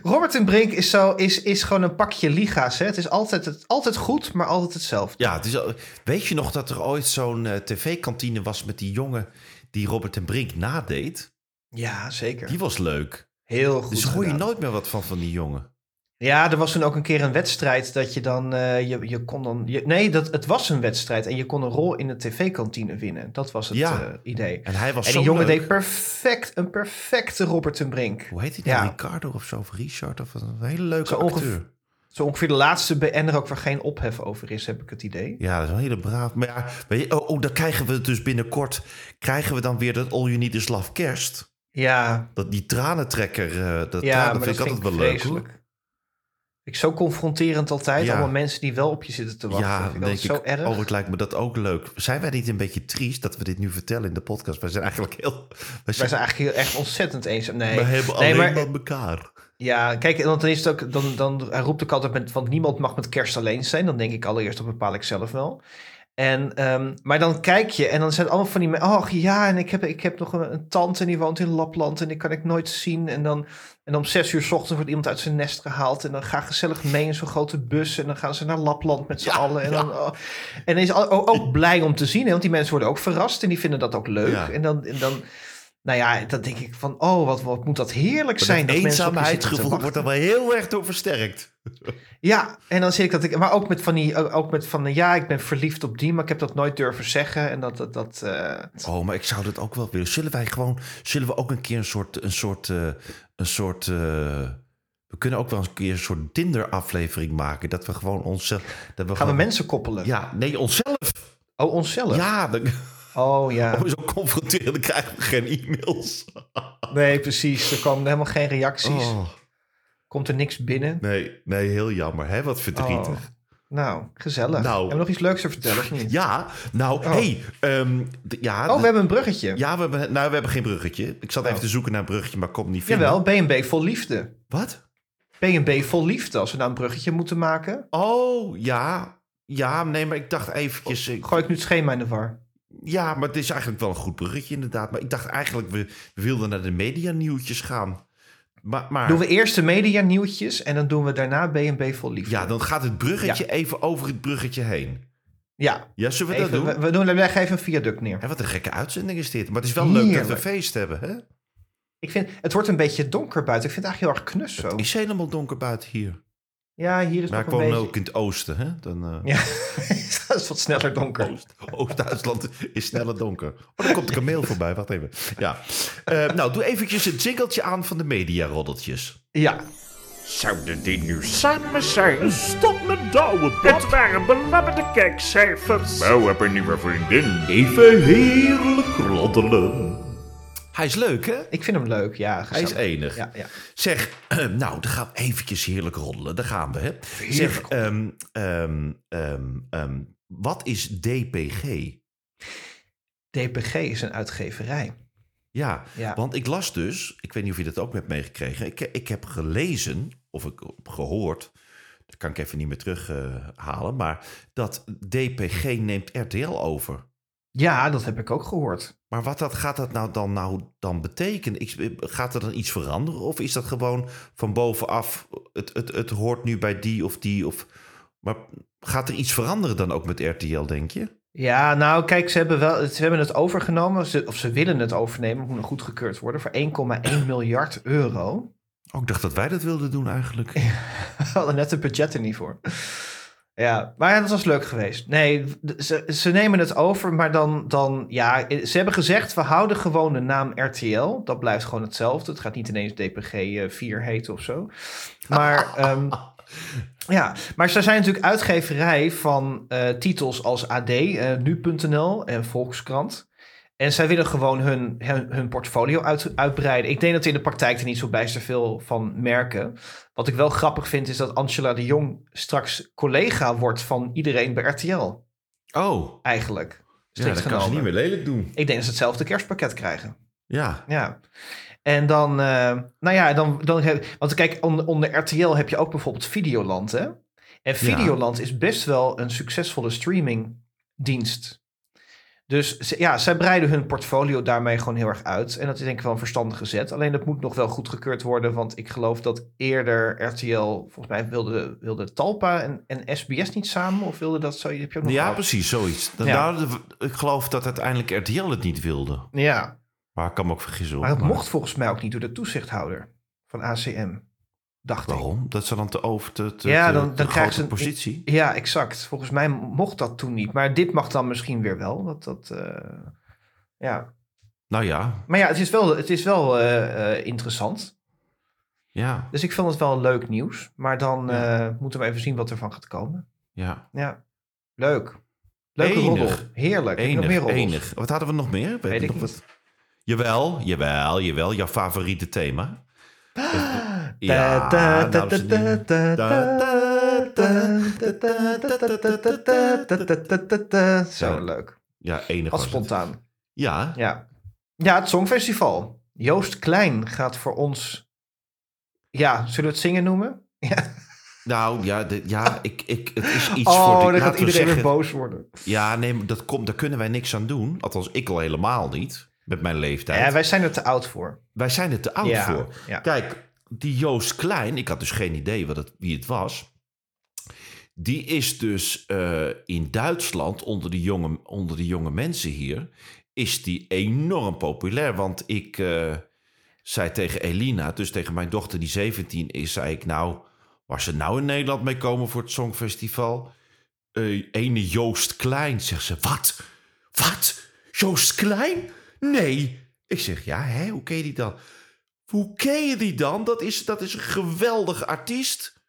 Speaker 2: Robert ten Brink is, zo, is, is gewoon een pakje liga's. Hè? Het is altijd, het, altijd goed, maar altijd hetzelfde.
Speaker 3: ja het is, weet je nog dat er ooit zo'n eh, tv-kantine was met die jongen die Robert en Brink nadeed?
Speaker 2: Ja, zeker.
Speaker 3: Die was leuk.
Speaker 2: Heel goed
Speaker 3: dus hoor je nooit meer wat van van die jongen.
Speaker 2: Ja, er was toen ook een keer een wedstrijd dat je dan... eh, je, je kon dan je, nee, dat, het was een wedstrijd en je kon een rol in de tv-kantine winnen. Dat was het
Speaker 3: Ja.
Speaker 2: eh, idee.
Speaker 3: En hij was
Speaker 2: En
Speaker 3: zo
Speaker 2: die jongen
Speaker 3: leuk.
Speaker 2: deed perfect, een perfecte Robert ten Brink.
Speaker 3: Hoe heet hij nou?
Speaker 2: Ja.
Speaker 3: Ricardo of zo? Of Richard? Of een hele leuke
Speaker 2: Zo
Speaker 3: acteur.
Speaker 2: ongeveer- Zo ongeveer de laatste BN'er ook waar geen ophef over is, heb ik het idee.
Speaker 3: Ja, dat is een hele braaf. Maar ja, weet je, oh, oh, dan krijgen we dus binnenkort... krijgen we dan weer dat All You Need Is Love Kerst.
Speaker 2: Ja,
Speaker 3: Dat, die tranentrekker, eh dat,
Speaker 2: ja
Speaker 3: tranen
Speaker 2: maar
Speaker 3: vind
Speaker 2: dat
Speaker 3: ik altijd wel leuk.
Speaker 2: Ik zo confronterend altijd.
Speaker 3: Ja.
Speaker 2: Allemaal mensen die wel op je zitten te wachten.
Speaker 3: Ja,
Speaker 2: ik
Speaker 3: denk ik,
Speaker 2: zo erg.
Speaker 3: oh, het lijkt me dat ook leuk. Zijn wij niet een beetje triest dat we dit nu vertellen in de podcast? Wij zijn eigenlijk heel... Wij
Speaker 2: Wij
Speaker 3: zijn,
Speaker 2: eigenlijk heel, echt ontzettend eenzaam. Nee,
Speaker 3: we hebben
Speaker 2: nee
Speaker 3: alleen
Speaker 2: maar
Speaker 3: maar elkaar.
Speaker 2: Ja, kijk, want dan is het ook, dan, dan roept ik altijd met, want niemand mag met kerst alleen zijn. Dan denk ik allereerst, dat bepaal ik zelf wel. En, ehm, maar dan kijk je en dan zijn het allemaal van die mensen, oh ja, en ik heb, ik heb nog een, een tante en die woont in Lapland en die kan ik nooit zien. En dan, en om zes uur 's ochtends wordt iemand uit zijn nest gehaald en dan ga gezellig mee in zo'n grote bus en dan gaan ze naar Lapland met z'n
Speaker 3: Ja,
Speaker 2: allen. En,
Speaker 3: ja.
Speaker 2: dan, oh, en dan is al- ook, ook blij om te zien, hè, want die mensen worden ook verrast en die vinden dat ook leuk.
Speaker 3: Ja.
Speaker 2: En dan, en dan, nou ja, dan denk ik van, oh, wat, wat moet dat heerlijk zijn.
Speaker 3: dat eenzaamheidsgevoel wordt er wel heel erg door versterkt.
Speaker 2: Ja, en dan zie ik dat ik, maar ook met van die, ook met van, ja, ik ben verliefd op die, maar ik heb dat nooit durven zeggen. En dat, dat, dat eh,
Speaker 3: Oh, maar ik zou dat ook wel willen. Zullen wij gewoon, zullen we ook een keer een soort, een soort, eh, een soort, eh, we kunnen ook wel een keer een soort Tinder-aflevering maken. Dat we gewoon onszelf, dat we
Speaker 2: gaan we mensen koppelen?
Speaker 3: Ja, nee, onszelf.
Speaker 2: Oh, onszelf?
Speaker 3: Ja, dan,
Speaker 2: Oh ja.
Speaker 3: we zo confronteren, dan krijgen we geen e-mails.
Speaker 2: Nee, precies. Er komen helemaal geen reacties.
Speaker 3: Oh,
Speaker 2: Komt er niks binnen.
Speaker 3: nee, nee, heel jammer. Hè? Wat verdrietig.
Speaker 2: Oh. Nou, gezellig.
Speaker 3: Nou.
Speaker 2: Hebben we nog iets leuks te vertellen of niet?
Speaker 3: Ja, nou,
Speaker 2: Oh.
Speaker 3: hey, ehm, ja,
Speaker 2: Oh, we hebben een bruggetje.
Speaker 3: ja, we hebben, nou, we hebben geen bruggetje. Ik zat even
Speaker 2: Oh.
Speaker 3: te zoeken naar een bruggetje, maar het niet vinden.
Speaker 2: Jawel, B&B vol liefde.
Speaker 3: Wat?
Speaker 2: B&B vol liefde. Als we nou een bruggetje moeten maken,
Speaker 3: Oh, ja. Ja, nee, maar ik dacht eventjes... ik-
Speaker 2: gooi ik nu het schema in de war.
Speaker 3: Ja, maar het is eigenlijk wel een goed bruggetje inderdaad. Maar ik dacht eigenlijk, we, wilden naar de media-nieuwtjes gaan. Maar, maar
Speaker 2: Doen we eerst de media nieuwtjes en dan doen we daarna B&B vol liefde.
Speaker 3: ja, dan gaat het bruggetje even over het bruggetje heen.
Speaker 2: Ja,
Speaker 3: Ja, zullen we
Speaker 2: even,
Speaker 3: dat doen?
Speaker 2: we, we doen, we leggen even een viaduct neer.
Speaker 3: Hè, wat een gekke uitzending is dit. Maar het is wel leuk dat we feest hebben, hè?
Speaker 2: Ik vind, het wordt een beetje donker buiten. Ik vind het eigenlijk heel erg knus zo.
Speaker 3: Het is helemaal donker buiten hier.
Speaker 2: Ja, hier is
Speaker 3: Maar ik
Speaker 2: nog een beetje...
Speaker 3: ook in het oosten, hè? Dan, eh,
Speaker 2: Ja, het is wat sneller donker.
Speaker 3: Oost- Oost-Duitsland is sneller donker. Oh, daar komt een kameel voorbij. Wacht even. Ja. Eh, nou, doe eventjes het jingeltje aan van de mediaroddeltjes.
Speaker 2: Ja,
Speaker 4: Zouden die nu samen zijn?
Speaker 5: Stop met douwen, Het waren belabberde kijkcijfers.
Speaker 4: Wou heb een nieuwe vriendin.
Speaker 5: Even heerlijk roddelen.
Speaker 3: Hij is leuk, hè?
Speaker 2: ik vind hem leuk. Ja,
Speaker 3: Hij is enig.
Speaker 2: Ja, ja.
Speaker 3: Zeg, nou, dan gaan we eventjes heerlijk roddelen. Daar gaan we, hè? Zeg, ehm, ehm, ehm, ehm, wat is DPG?
Speaker 2: DPG is een uitgeverij.
Speaker 3: Ja,
Speaker 2: Ja.
Speaker 3: want ik las dus, ik weet niet of je dat ook hebt meegekregen. Ik, ik heb gelezen, of ik heb gehoord, dat kan ik even niet meer terughalen, maar dat DPG neemt RTL over.
Speaker 2: Ja, dat heb ik ook gehoord.
Speaker 3: Maar wat dat, gaat dat nou dan, nou dan betekenen? Ik, gaat er dan iets veranderen? Of is dat gewoon van bovenaf, het, het, het hoort nu bij die of die? Of, maar gaat er iets veranderen dan ook met RTL, denk je?
Speaker 2: Ja, nou kijk, ze hebben, wel, ze hebben het overgenomen, ze, of ze willen het overnemen, het moet nog goedgekeurd worden, voor 1,1 miljard euro.
Speaker 3: Oh, ik dacht dat wij dat wilden doen eigenlijk.
Speaker 2: We hadden net het budget er niet voor. Ja, maar dat was leuk geweest. Nee, ze, ze nemen het over, maar dan, dan, ja, ze hebben gezegd, we houden gewoon de naam RTL. Dat blijft gewoon hetzelfde. Het gaat niet ineens DPG eh, 4 heten of zo. Maar, ehm, ja, maar ze zijn natuurlijk uitgeverij van eh, titels als AD, eh, Nu.nl en Volkskrant. En zij willen gewoon hun, hun, hun portfolio uit, uitbreiden. Ik denk dat we in de praktijk er niet zo bijster veel van merken. Wat ik wel grappig vind is dat Angela de Jong straks collega wordt van iedereen bij RTL.
Speaker 3: Oh,
Speaker 2: Eigenlijk.
Speaker 3: ja, dan kan ze niet meer lelijk doen.
Speaker 2: Ik denk dat ze hetzelfde kerstpakket krijgen.
Speaker 3: Ja,
Speaker 2: Ja. En dan, eh, nou ja, dan, dan heb, want kijk, onder, onder RTL heb je ook bijvoorbeeld Videoland, hè? En Videoland is best wel een succesvolle streamingdienst. Dus ze- ja, zij breiden hun portfolio daarmee gewoon heel erg uit. En dat is denk ik wel een verstandige zet. Alleen dat moet nog wel goedgekeurd worden. Want ik geloof dat eerder RTL, volgens mij wilde, wilde Talpa en, en SBS niet samen. Of wilde dat zo? Heb je ook nog
Speaker 3: ja
Speaker 2: gehad?
Speaker 3: precies, zoiets. Dan,
Speaker 2: Ja.
Speaker 3: nou, ik geloof dat uiteindelijk RTL het niet wilde.
Speaker 2: Ja,
Speaker 3: Maar ik kan me ook vergissen.
Speaker 2: maar het mocht volgens mij ook niet door de toezichthouder van ACM. Dacht ik.
Speaker 3: Waarom? Dat ze dan te over te, te,
Speaker 2: Ja, dan- dan krijgen ze een-
Speaker 3: positie.
Speaker 2: Ja, exact. Volgens mij mocht dat toen niet. Maar dit mag dan misschien weer wel. Dat, dat, eh, ja.
Speaker 3: Nou ja,
Speaker 2: Maar ja, het is wel, het is wel eh, eh, interessant.
Speaker 3: ja,
Speaker 2: Dus ik vond het wel leuk nieuws. Maar dan
Speaker 3: Ja.
Speaker 2: moeten we even zien wat er van gaat komen.
Speaker 3: ja.
Speaker 2: Ja, leuk. Leuke
Speaker 3: Enig.
Speaker 2: roddel. Heerlijk. Je nog meer
Speaker 3: Enig,
Speaker 2: roddels?
Speaker 3: enig. Wat hadden we nog meer?
Speaker 2: Weet ik
Speaker 3: nog
Speaker 2: niet.
Speaker 3: wat? Jawel, jawel, jawel. Jouw favoriete thema. Ja,
Speaker 2: Zo leuk.
Speaker 3: Ja, enig.
Speaker 2: Spontaan.
Speaker 3: Ja.
Speaker 2: ja. Ja, het Songfestival. Joost Klein gaat voor ons. Ja, zullen we het zingen noemen? Ja.
Speaker 3: Nou ja, de, ja ik, ik, het is iets
Speaker 2: oh,
Speaker 3: voor... Oh,
Speaker 2: dan gaat iedereen boos worden.
Speaker 3: Ja, nee, dat, komt, daar kunnen wij niks aan doen. Althans, ik al helemaal niet. Met mijn leeftijd.
Speaker 2: Ja, wij zijn er te oud voor.
Speaker 3: Wij zijn er te oud
Speaker 2: Ja,
Speaker 3: voor.
Speaker 2: ja.
Speaker 3: Kijk, die Joost Klein, ik had dus geen idee wat het, wie het was. Die is dus eh, in Duitsland onder de, jonge, onder de jonge mensen hier, is die enorm populair. Want ik eh, zei tegen Elina, dus tegen mijn dochter die 17 is, zei ik nou, waar ze nou in Nederland mee komen voor het Songfestival? Eh ene Joost Klein, zegt ze. Wat? Wat? Joost Klein? Nee. Ik zeg, ja, hè, hoe ken je die dan? Hoe ken je die dan? Dat is, dat is een geweldige artiest.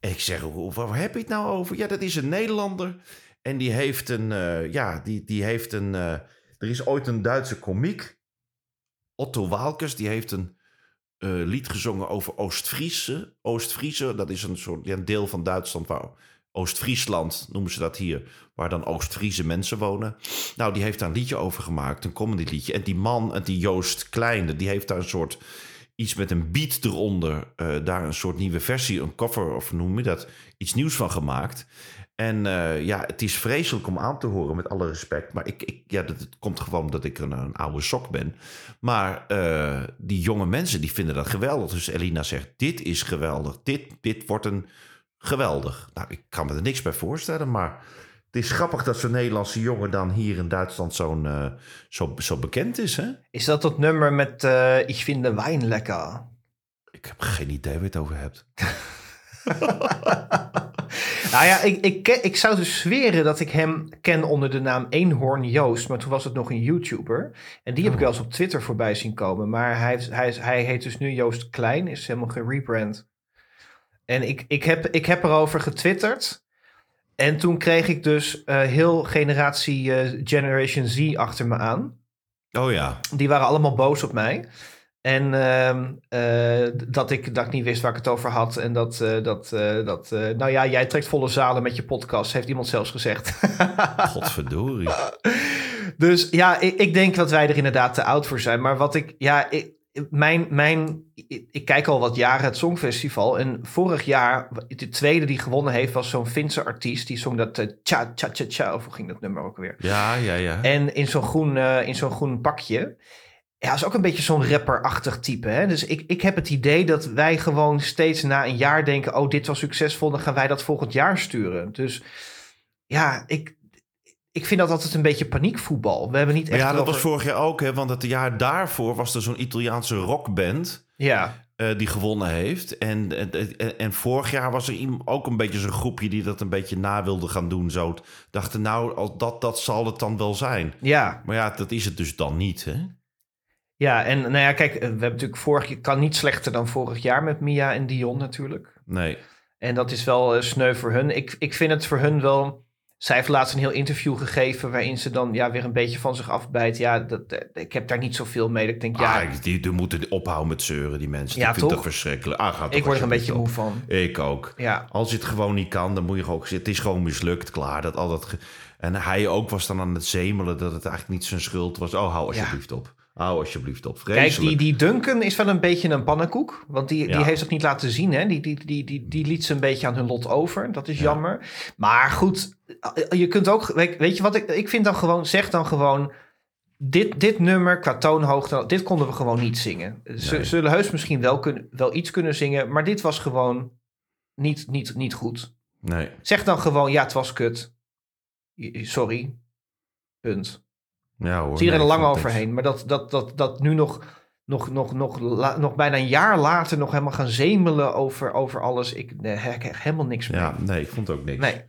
Speaker 3: En ik zeg, waar heb je het nou over? Ja, dat is een Nederlander. En die heeft een, eh, ja, die, die heeft een, eh, er is ooit een Duitse komiek, Otto Waalkes, die heeft een eh, lied gezongen over Oost-Friese. Oost-Friese, dat is een soort, ja, een deel van Duitsland waar Oost-Friesland noemen ze dat hier, waar dan Oost-Friese mensen wonen. Nou, die heeft daar een liedje over gemaakt, een comedy liedje. En die man, die Joost Kleine, die heeft daar een soort iets met een beat eronder, eh, daar een soort nieuwe versie, een cover of noem je dat, iets nieuws van gemaakt. En eh, ja, het is vreselijk om aan te horen, met alle respect. Maar ik, ik, ja, dat, komt gewoon omdat ik een, een oude sok ben. Maar eh, die jonge mensen, die vinden dat geweldig. Dus Elina zegt, dit is geweldig. Dit, dit wordt een geweldig. Nou, ik kan me er niks bij voorstellen, maar Het is grappig dat zo'n Nederlandse jongen dan hier in Duitsland zo'n, eh, zo, zo bekend is, hè?
Speaker 2: Is dat dat nummer met eh Ik vind de wijn lekker?
Speaker 3: Ik heb geen idee waar je het over hebt.
Speaker 2: Nou ja, ik, ik, ik zou dus zweren dat ik hem ken onder de naam Eenhoorn Joost. Maar toen was het nog een YouTuber. En die heb ik wel eens op Twitter voorbij zien komen. Maar hij, hij, hij heet dus nu Joost Klein. Is helemaal gerebrand. En ik, ik, heb, ik heb erover getwitterd. En toen kreeg ik dus eh, heel generatie eh, Generation Z achter me aan.
Speaker 3: Oh ja.
Speaker 2: Die waren allemaal boos op mij. En ehm, eh, dat, ik, dat ik niet wist waar ik het over had. En dat, dat, dat nou ja, jij trekt volle zalen met je podcast, heeft iemand zelfs gezegd.
Speaker 3: Godverdorie.
Speaker 2: dus ja, ik, ik denk dat wij er inderdaad te oud voor zijn. Maar wat ik, ja, ik, mijn, mijn, ik, kijk al wat jaren het Songfestival. En vorig jaar, de tweede die gewonnen heeft, was zo'n Finse artiest. Die zong dat eh, Cha Cha Cha Cha, of hoe ging dat nummer ook weer?
Speaker 3: Ja, ja, ja.
Speaker 2: En in zo'n groen, eh, in zo'n groen pakje. Ja, is ook een beetje zo'n rapperachtig type. Hè? Dus ik, ik heb het idee dat wij gewoon steeds na een jaar denken... oh, dit was succesvol, dan gaan wij dat volgend jaar sturen. Dus ja, ik, ik vind dat altijd een beetje paniekvoetbal. We hebben niet
Speaker 3: Maar
Speaker 2: echt...
Speaker 3: ja, dat
Speaker 2: over-
Speaker 3: was vorig jaar ook, hè? Want het jaar daarvoor was er zo'n Italiaanse rockband
Speaker 2: Ja,
Speaker 3: eh, die gewonnen heeft. En, en, en, vorig jaar was er ook een beetje zo'n groepje die dat een beetje na wilde gaan doen. Zo dachten, nou, als dat, dat zal het dan wel zijn.
Speaker 2: ja,
Speaker 3: Maar ja, dat is het dus dan niet, hè?
Speaker 2: ja. En nou ja, kijk, we hebben natuurlijk vorig jaar... kan niet slechter dan vorig jaar met Mia en Dion natuurlijk.
Speaker 3: Nee.
Speaker 2: En dat is wel eh, sneu voor hun. Ik, ik vind het voor hun wel. Zij heeft laatst een heel interview gegeven. waarin ze dan ja, weer een beetje van zich afbijt. Ja, dat, eh, ik heb daar niet zoveel mee. Ik denk, ja,
Speaker 3: ah, die, die moeten ophouden met zeuren, die mensen.
Speaker 2: Ja,
Speaker 3: ik vind
Speaker 2: toch?
Speaker 3: dat verschrikkelijk. Ah, ga toch
Speaker 2: ik word er een beetje moe van.
Speaker 3: Ik ook.
Speaker 2: Ja,
Speaker 3: Als je het gewoon niet kan, dan moet je gewoon... Het is gewoon mislukt, klaar. Dat, al dat en hij ook was dan aan het zemelen dat het eigenlijk niet zijn schuld was. Oh, hou alsjeblieft op. Hou alsjeblieft op.
Speaker 2: kijk, die, die Duncan is wel een beetje een pannenkoek. Want die,
Speaker 3: Ja.
Speaker 2: die heeft het niet laten zien. Hè? Die, die, die, die, die liet ze een beetje aan hun lot over. Dat is jammer. Maar goed, je kunt ook... Weet, weet je wat ik, ik vind dan gewoon... Zeg dan gewoon... Dit, dit nummer qua toonhoogte, dit konden we gewoon niet zingen. Ze
Speaker 3: Nee.
Speaker 2: zullen heus misschien wel, kunnen, wel iets kunnen zingen, maar dit was gewoon niet, niet, niet goed.
Speaker 3: Nee.
Speaker 2: Zeg dan gewoon, ja, het was kut. Sorry. Punt.
Speaker 3: Ja hoor.
Speaker 2: Zie je er lang overheen. Maar dat, dat, dat, dat nu nog, nog, nog, nog, la- nog bijna een jaar later nog helemaal gaan zemelen over, over alles. Ik heb helemaal niks meer.
Speaker 3: Ja, nee, ik vond ook niks.
Speaker 2: Nee.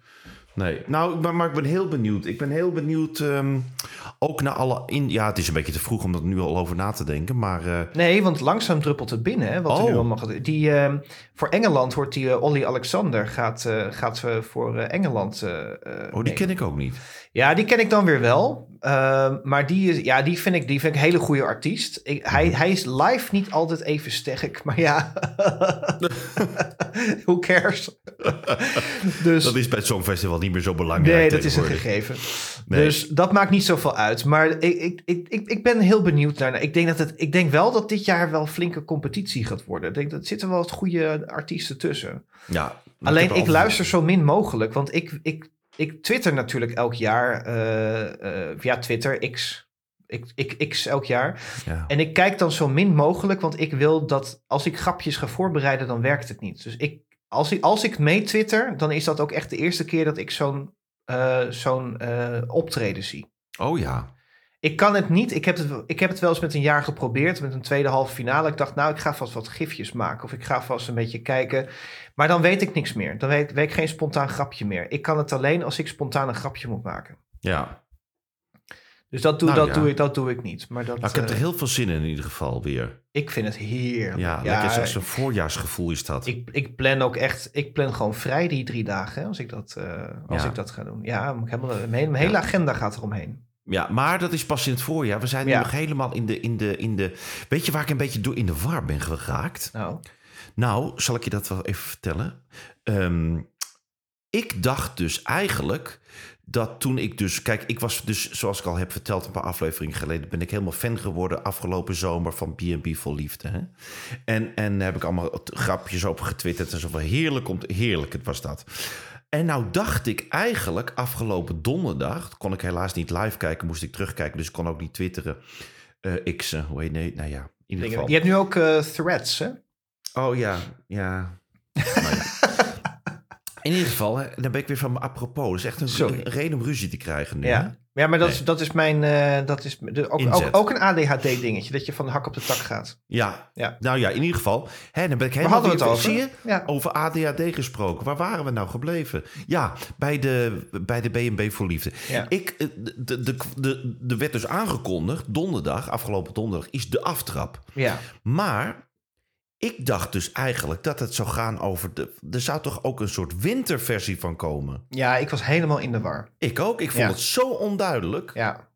Speaker 3: Nee, nou, maar, maar ik ben heel benieuwd. Ik ben heel benieuwd ehm, ook naar alle... In, ja, het is een beetje te vroeg om er nu al over na te denken, maar... eh,
Speaker 2: Nee, want langzaam druppelt het binnen. Hè, wat er
Speaker 3: Oh.
Speaker 2: nu allemaal gaat. Die, eh, voor Engeland wordt die eh, Olly Alexander gaat, eh, gaat eh, voor Engeland.
Speaker 3: oh, die ken ik ook niet.
Speaker 2: Ja, die ken ik dan weer wel. Ehm, maar die, is, ja, die, vind ik, die vind ik een hele goede artiest. Ik, hij,
Speaker 3: Mhm.
Speaker 2: hij is live niet altijd even sterk, maar ja. Who cares? dus,
Speaker 3: Dat is bij het Songfestival niet meer zo belangrijk
Speaker 2: nee, dat is een gegeven.
Speaker 3: Nee.
Speaker 2: Dus dat maakt niet zoveel uit. Maar ik, ik, ik, ik, ik ben heel benieuwd naar. Ik denk, dat het, ik denk wel dat dit jaar wel flinke competitie gaat worden. Ik denk dat zitten wel wat goede artiesten tussen.
Speaker 3: Ja,
Speaker 2: Alleen ik
Speaker 3: altijd-
Speaker 2: luister zo min mogelijk, want ik, ik, ik twitter natuurlijk elk jaar eh, eh, via Twitter, X. Ik, ik X elk jaar.
Speaker 3: Ja.
Speaker 2: En ik kijk dan zo min mogelijk, want ik wil dat als ik grapjes ga voorbereiden, dan werkt het niet. Dus ik, als ik, als ik mee twitter, dan is dat ook echt de eerste keer dat ik zo'n eh, zo'n optreden zie.
Speaker 3: Oh ja.
Speaker 2: Ik kan het niet. Ik heb het, ik heb het wel eens met een jaar geprobeerd. Met een tweede halve finale. Ik dacht, nou, ik ga vast wat gifjes maken. Of ik ga vast een beetje kijken. Maar dan weet ik niks meer. Dan weet, weet ik geen spontaan grapje meer. Ik kan het alleen als ik spontaan een grapje moet maken.
Speaker 3: Ja.
Speaker 2: Dus dat doe,
Speaker 3: Nou,
Speaker 2: dat
Speaker 3: ja.
Speaker 2: doe, ik, dat doe ik niet. Maar dat,
Speaker 3: Nou, ik heb er
Speaker 2: eh,
Speaker 3: heel veel zin in in ieder geval weer.
Speaker 2: ik vind het heerlijk.
Speaker 3: Ja, lekker zo'n zo'n voorjaarsgevoel is dat.
Speaker 2: ik, ik plan ook echt. Ik plan gewoon vrij die drie dagen. Hè, als ik dat, eh, als
Speaker 3: Ja.
Speaker 2: ik dat ga doen. Ja, helemaal, mijn, hele- mijn hele agenda gaat eromheen.
Speaker 3: Ja, maar dat is pas in het voorjaar. We zijn nu
Speaker 2: Ja.
Speaker 3: nog helemaal in de, in, de, in de... Weet je waar ik een beetje door in de war ben geraakt?
Speaker 2: Nou,
Speaker 3: Nou, zal ik je dat wel even vertellen? Ehm, ik dacht dus eigenlijk dat toen ik dus... Kijk, ik was dus, zoals ik al heb verteld... een paar afleveringen geleden... ben ik helemaal fan geworden afgelopen zomer... van B&B Vol Liefde. Hè? En, en heb ik allemaal grapjes op getwitterd... en zo van heerlijk, heerlijk het was dat. En nou dacht ik eigenlijk afgelopen donderdag... kon ik helaas niet live kijken, moest ik terugkijken... dus ik kon ook niet twitteren. eh X, hoe heet nee, nou ja, in ieder geval.
Speaker 2: je hebt nu ook eh, threads, hè?
Speaker 3: Oh ja, ja. Nou ja. In ieder geval, hè, dan ben ik weer van me apropos. Dat is echt een,
Speaker 2: Sorry.
Speaker 3: reden om ruzie te krijgen nu.
Speaker 2: Ja, ja maar dat, is, dat is mijn. eh, dat is de, ook, ook, ook een ADHD-dingetje. Dat je van de hak op de tak gaat.
Speaker 3: Ja.
Speaker 2: Ja.
Speaker 3: nou ja, in ieder geval. Hè, dan ben ik
Speaker 2: Waar
Speaker 3: helemaal
Speaker 2: hadden we het
Speaker 3: weer-
Speaker 2: over?
Speaker 3: Zie je?
Speaker 2: Ja.
Speaker 3: Over ADHD gesproken. Waar waren we nou gebleven? Ja, bij de, bij de B&B voor Liefde.
Speaker 2: Ja.
Speaker 3: Ik, eh, de, de, de, de werd dus aangekondigd, donderdag, afgelopen donderdag, is de aftrap.
Speaker 2: Ja.
Speaker 3: Maar ik dacht dus eigenlijk dat het zou gaan over... De, er zou toch ook een soort winterversie van komen?
Speaker 2: ja, ik was helemaal in de war.
Speaker 3: Ik ook. Ik vond
Speaker 2: Ja.
Speaker 3: het zo onduidelijk.
Speaker 2: Ja.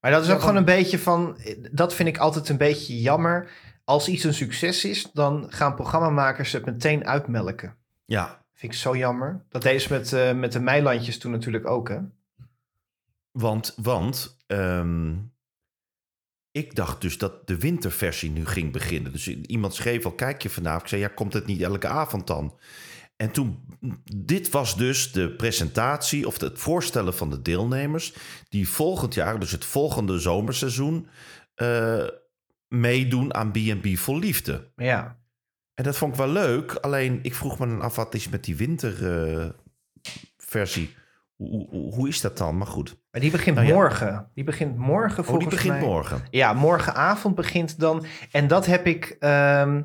Speaker 2: Maar dat is ook gewoon een beetje van. Dat vind ik altijd een beetje jammer. Als iets een succes is, dan gaan programmamakers het meteen uitmelken.
Speaker 3: Ja,
Speaker 2: Vind ik zo jammer. Dat deden ze met, eh, met de Meilandjes toen natuurlijk ook, hè?
Speaker 3: want, want ehm, ik dacht dus dat de winterversie nu ging beginnen. Dus iemand schreef al, kijk je vanavond? Ik zei, ja, komt het niet elke avond dan? En toen, dit was dus de presentatie of het voorstellen van de deelnemers... die volgend jaar, dus het volgende zomerseizoen... eh, meedoen aan B&B voor Liefde.
Speaker 2: Ja.
Speaker 3: En dat vond ik wel leuk. Alleen ik vroeg me dan af wat is met die winterversie. hoe, hoe, hoe is dat dan? Maar goed.
Speaker 2: Maar die begint
Speaker 3: Nou ja.
Speaker 2: morgen. Die begint morgen
Speaker 3: Oh,
Speaker 2: volgens
Speaker 3: die begint
Speaker 2: mij.
Speaker 3: morgen.
Speaker 2: Ja, morgenavond begint dan. En dat heb ik. ehm,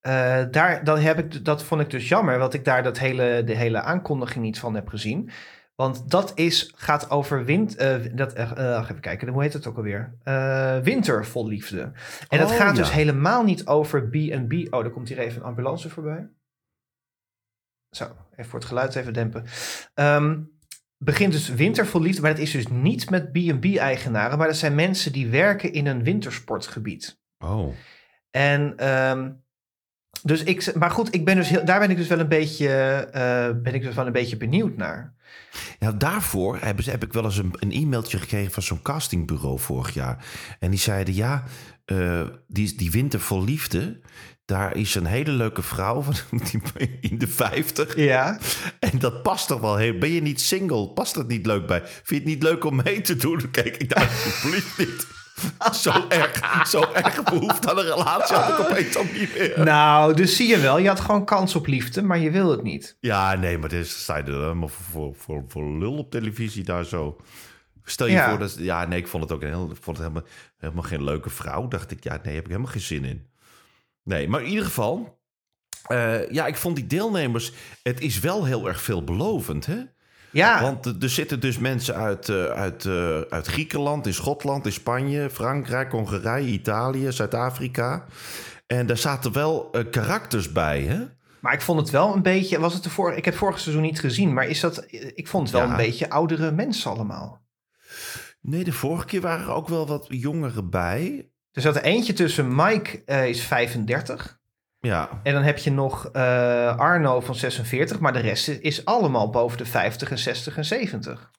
Speaker 2: eh, daar, dan heb ik, dat vond ik dus jammer, dat ik daar dat hele, de hele aankondiging niet van heb gezien. Want dat is, gaat over wind. eh, dat, eh, even kijken, hoe heet het ook alweer? Winter vol liefde. En dat
Speaker 3: Oh,
Speaker 2: gaat
Speaker 3: ja.
Speaker 2: dus helemaal niet over B&B. Oh, er komt hier even een ambulance voorbij. Zo, even voor het geluid even dempen. Ehm, begint dus winter vol liefde, maar dat is dus niet met B&B-eigenaren, maar dat zijn mensen die werken in een wintersportgebied.
Speaker 3: Oh.
Speaker 2: En ehm, dus ik, maar goed, ik ben dus heel, daar ben ik dus wel een beetje, eh, ben ik dus wel een beetje benieuwd naar.
Speaker 3: Ja, daarvoor ze, heb ik wel eens een, een e-mailtje gekregen van zo'n castingbureau vorig jaar. En die zeiden, ja, eh, die, die winter vol liefde... daar is een hele leuke vrouw van in de 50.
Speaker 2: Ja.
Speaker 3: En dat past toch wel heel... Ben je niet single? Past dat niet leuk bij? Vind je het niet leuk om mee te doen? Kijk, ik dacht, alsjeblieft niet. Zo erg, zo erg behoefte aan een relatie had ik opeens ook niet meer.
Speaker 2: Nou, dus zie je wel, je had gewoon kans op liefde, maar je wil het niet.
Speaker 3: Ja, nee, maar dit je er helemaal voor, voor, voor, voor lul op televisie daar zo. Stel je
Speaker 2: Ja.
Speaker 3: voor dat... Ja, nee, ik vond het ook een heel, ik vond het helemaal, helemaal geen leuke vrouw. Dacht ik, ja, nee, heb ik helemaal geen zin in. Nee, maar in ieder geval... eh, ja, ik vond die deelnemers... Het is wel heel erg veelbelovend, hè?
Speaker 2: Ja,
Speaker 3: Want er- zitten dus mensen uit, eh, uit, eh, uit Griekenland, in Schotland, in Spanje, Frankrijk, Hongarije, Italië, Zuid-Afrika. En daar zaten wel karakters bij, hè?
Speaker 2: maar ik vond het wel een beetje, was het de vorige, ik heb vorig seizoen niet gezien, maar is dat, ik vond het wel
Speaker 3: Ja.
Speaker 2: een beetje oudere mensen allemaal.
Speaker 3: Nee, de vorige keer waren er ook wel wat jongeren bij.
Speaker 2: Er zat er eentje tussen, Mike eh, is 35.
Speaker 3: Ja,
Speaker 2: En dan heb je nog eh, Arno van 46, maar de rest is, allemaal boven de 50 en 60 en 70.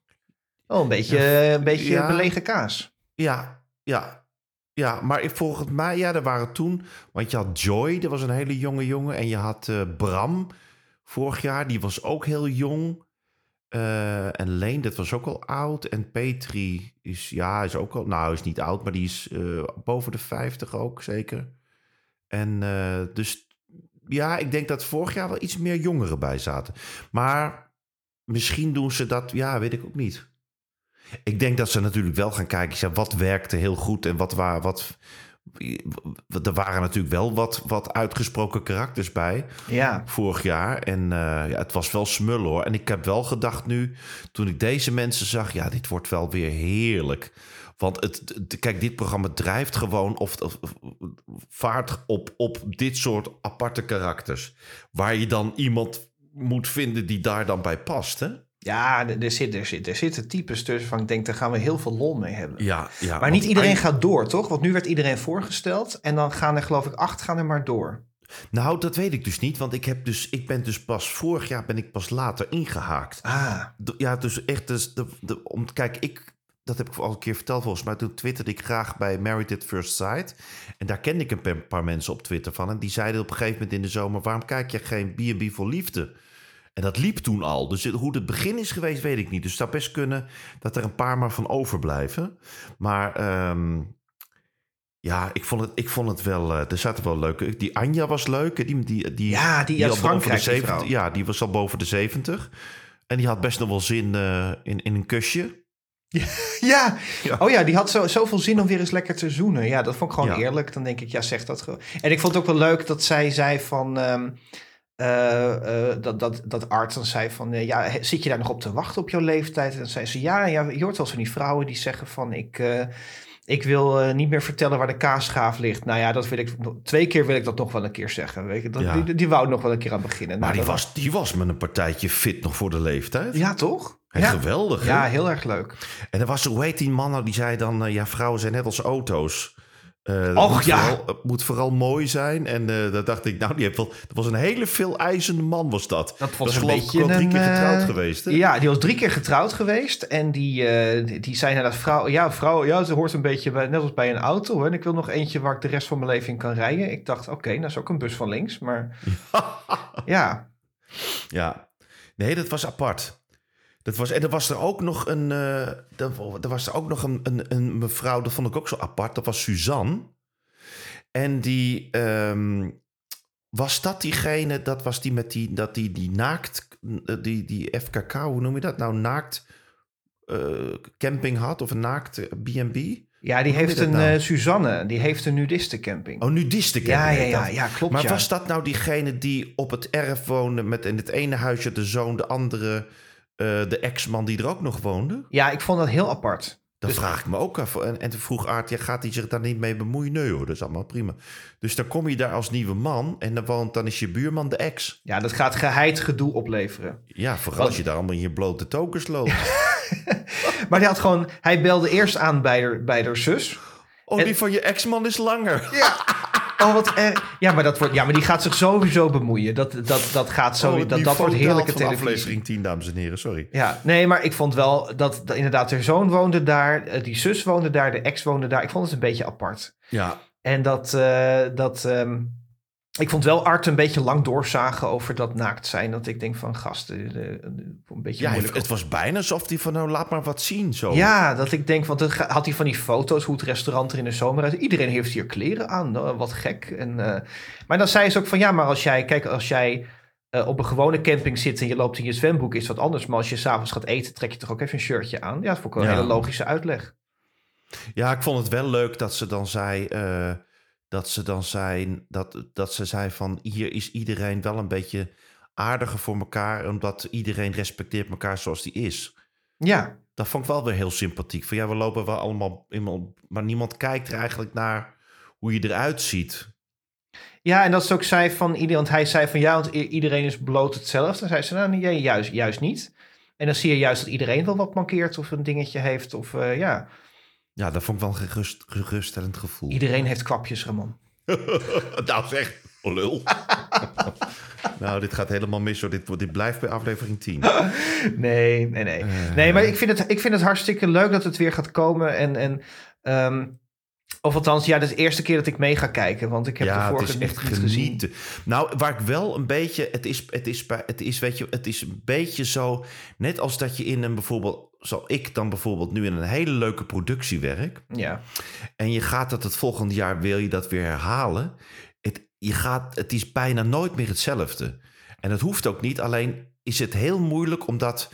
Speaker 2: Wel een beetje,
Speaker 3: Ja,
Speaker 2: een beetje
Speaker 3: ja.
Speaker 2: belegen kaas.
Speaker 3: ja, ja. Ja, maar volgens mij, ja, er waren toen... Want je had Joy, dat was een hele jonge jongen. En je had eh, Bram, vorig jaar, die was ook heel jong. Eh, en Leen, dat was ook al oud. En Petri is, ja, is ook al... Nou, is niet oud, maar die is eh, boven de 50 ook, zeker. En eh, dus, ja, ik denk dat vorig jaar wel iets meer jongeren bij zaten. Maar misschien doen ze dat, ja, weet ik ook niet. Ik denk dat ze natuurlijk wel gaan kijken, wat werkte heel goed en wat waren wat. Er waren natuurlijk wel wat, wat uitgesproken karakters bij
Speaker 2: Ja,
Speaker 3: vorig jaar. En eh, ja, het was wel smullen hoor. En ik heb wel gedacht nu, toen ik deze mensen zag, ja, dit wordt wel weer heerlijk. Want het, het- kijk, dit programma drijft gewoon of, of, of vaart op, op dit soort aparte karakters. Waar je dan iemand moet vinden die daar dan bij past, hè?
Speaker 2: Ja er, er, zit, er, zit, er zitten types tussen van ik denk, daar gaan we heel veel lol mee hebben.
Speaker 3: Ja, ja.
Speaker 2: maar niet iedereen
Speaker 3: eind-
Speaker 2: gaat door, toch? Want nu werd iedereen voorgesteld en dan gaan er geloof ik acht gaan er maar door.
Speaker 3: Nou, dat weet ik dus niet, want ik, heb dus, ik ben dus pas vorig jaar ben ik pas later ingehaakt.
Speaker 2: Ah,
Speaker 3: Ja, dus echt, dus de, de, om, kijk, ik, dat heb ik al een keer verteld volgens mij. Toen twitterde ik graag bij Married at First Sight. En daar kende ik een pa- paar mensen op Twitter van. En die zeiden op een gegeven moment in de zomer... waarom kijk je geen B&B voor liefde? En dat liep toen al. Dus hoe het begin is geweest, weet ik niet. Dus het zou best kunnen dat er een paar maar van overblijven. Maar ehm, Ja, ik vond het, ik vond het wel... eh, er zaten wel leuke... Die Anja was leuk. Die, die, die,
Speaker 2: Ja, die uit
Speaker 3: de
Speaker 2: Frankrijk, die
Speaker 3: 70
Speaker 2: vrouw.
Speaker 3: Ja, die was al boven de 70. En die had best nog wel zin eh, in, in een kusje.
Speaker 2: Ja.
Speaker 3: Ja.
Speaker 2: oh ja, die had zo, zoveel zin om weer eens lekker te zoenen. Ja, dat vond ik gewoon
Speaker 3: Ja.
Speaker 2: eerlijk. Dan denk ik, ja, zeg dat gewoon. En ik vond het ook wel leuk dat zij zei van... ehm, eh, eh, dat, dat, dat Art dan zei van, eh, ja, zit je daar nog op te wachten op jouw leeftijd? En dan zei ze, ja, ja, je hoort wel van die vrouwen die zeggen van, ik, ik wil niet meer vertellen waar de kaasschaaf ligt. Nou ja, dat wil ik, twee keer wil ik dat nog wel een keer zeggen. Weet je? Dat,
Speaker 3: Ja.
Speaker 2: die, die wou nog wel een keer aan beginnen.
Speaker 3: Maar
Speaker 2: Nou,
Speaker 3: die was, die was met een partijtje fit nog voor de leeftijd.
Speaker 2: Ja, toch? Ja.
Speaker 3: Geweldig,
Speaker 2: ja, heel erg leuk.
Speaker 3: En er was, hoe heet die man nou, die zei dan... ja, vrouwen zijn net als auto's. Eh, dat
Speaker 2: Och,
Speaker 3: moet
Speaker 2: ja.
Speaker 3: Vooral, het moet vooral mooi zijn. En eh dat dacht ik, nou, die heeft wel... Dat was een hele veel eisende man, was dat.
Speaker 2: Dat was
Speaker 3: is
Speaker 2: een beetje
Speaker 3: drie
Speaker 2: een,
Speaker 3: keer getrouwd
Speaker 2: eh,
Speaker 3: geweest, hè?
Speaker 2: Ja, die was drie keer getrouwd geweest. En die, eh, die, zei naar dat vrouw... Ja, vrouw, ja, ze hoort een beetje bij, net als bij een auto. Hè. En ik wil nog eentje waar ik de rest van mijn leven in kan rijden. Ik dacht, oké, dat is ook een bus van links. Maar ja,
Speaker 3: Ja, nee, dat was apart. Dat was, en er was er ook nog een, eh, er, was er ook nog een, een, een mevrouw, dat vond ik ook zo apart. Dat was Suzanne. En die, ehm, was dat diegene, dat was die met die, dat die, die naakt, eh, die, die FKK, hoe noem je dat nou, naakt eh, camping had of een naakt eh, B&B?
Speaker 2: ja die heeft een
Speaker 3: nou?
Speaker 2: eh, Suzanne. Die heeft een nudistencamping.
Speaker 3: Oh, nudiste
Speaker 2: ja,
Speaker 3: camping.
Speaker 2: ja, ja, ja, klopt
Speaker 3: Maar
Speaker 2: ja.
Speaker 3: was dat nou diegene die op het erf woonde met in het ene huisje de zoon, de andere eh, de ex-man die er ook nog woonde?
Speaker 2: Ja, ik vond dat heel apart.
Speaker 3: Dat
Speaker 2: Dus-
Speaker 3: vraag ik me ook af. En, en toen vroeg Aart, ja, gaat hij zich daar niet mee bemoeien? Nee hoor, dat is allemaal prima. Dus dan kom je daar als nieuwe man en dan, woont, dan is je buurman de ex.
Speaker 2: Ja, dat gaat geheid gedoe opleveren.
Speaker 3: Ja, vooral als je daar allemaal in je blote tokens loopt.
Speaker 2: Maar hij had gewoon... Hij belde eerst aan bij haar, bij haar zus.
Speaker 3: Oh,
Speaker 2: En-
Speaker 3: die van je ex-man is langer.
Speaker 2: Oh, wat erg. Ja, maar dat wordt, ja, maar die gaat zich sowieso bemoeien. Dat, dat, dat gaat zo.
Speaker 3: Oh,
Speaker 2: dat, dat wordt heerlijke televisie.
Speaker 3: aflevering 10, dames en heren, sorry.
Speaker 2: Ja, nee, maar ik vond wel dat, dat inderdaad haar zoon woonde daar, eh, die zus woonde daar, de ex woonde daar. Ik vond het een beetje apart.
Speaker 3: Ja,
Speaker 2: En dat, eh, dat ehm, ik vond wel Art een beetje lang doorzagen over dat naakt zijn. Dat ik denk van gasten, eh, eh, een beetje
Speaker 3: ja
Speaker 2: moeilijk.
Speaker 3: het was bijna alsof hij van nou laat maar wat zien zo.
Speaker 2: Ja, dat ik denk, want dan had hij van die foto's hoe het restaurant er in de zomer uit. Iedereen heeft hier kleren aan, nou, wat gek. En, eh, maar dan zei ze ook van ja, maar als jij, kijk, als jij op een gewone camping zit en je loopt in je zwembroek, is dat anders. Maar als je s'avonds gaat eten, trek je toch ook even een shirtje aan. Ja, dat vond ik wel een
Speaker 3: Ja.
Speaker 2: hele logische uitleg.
Speaker 3: Ja, ik vond het wel leuk dat ze dan zei. Dat ze dan zei. Dat, dat ze zei van hier is iedereen wel een beetje aardiger voor elkaar. Omdat iedereen respecteert elkaar zoals die is.
Speaker 2: Ja,
Speaker 3: Dat vond ik wel weer heel sympathiek. Van ja, we lopen wel allemaal. iemand- Maar niemand kijkt er eigenlijk naar hoe je eruit ziet.
Speaker 2: ja en dat ze ook zei van iedereen, want hij zei van ja, want iedereen is bloot hetzelfde. Dan zei ze nou nee, juist, juist niet. En dan zie je juist dat iedereen wel wat mankeert of een dingetje heeft. Of eh, ja,
Speaker 3: Ja, dat vond ik wel een gerust, geruststellend gevoel.
Speaker 2: iedereen heeft kwapjes, Ramon.
Speaker 3: nou zeg, lul. nou, dit gaat helemaal mis hoor. Dit, dit blijft bij aflevering 10.
Speaker 2: Nee, nee, nee. Nee, maar ik vind, het, ik vind het hartstikke leuk dat het weer gaat komen. En, en ehm, of althans, ja, dat is de eerste keer dat ik mee ga kijken. Want ik heb de
Speaker 3: ja, het
Speaker 2: vorige
Speaker 3: is echt
Speaker 2: niet gezien.
Speaker 3: Nou, waar ik wel een beetje, het is, het is, het is, weet je, het is een beetje zo, net als dat je in een bijvoorbeeld, zo ik dan bijvoorbeeld nu in een hele leuke productie werk,
Speaker 2: Ja.
Speaker 3: en je gaat dat het volgende jaar wil je dat weer herhalen. Het, je gaat, het is bijna nooit meer hetzelfde. En dat hoeft ook niet. Alleen is het heel moeilijk omdat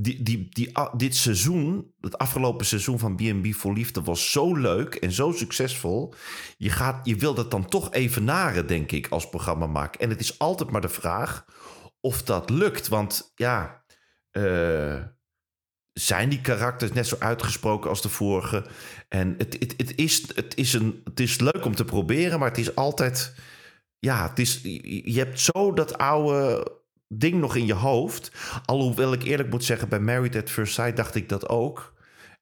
Speaker 3: die, die, die, dit seizoen, het afgelopen seizoen van B&B voor Liefde was zo leuk en zo succesvol. Je, gaat, je wil dat dan toch evenaren, denk ik, als programmamaker. En het is altijd maar de vraag of dat lukt. Want ja, eh, zijn die karakters net zo uitgesproken als de vorige? En het, het, het, is, het, is een, het is leuk om te proberen, maar het is altijd... Ja, het is, je hebt zo dat oude ding nog in je hoofd. Alhoewel ik eerlijk moet zeggen, bij Married at First Sight dacht ik dat ook.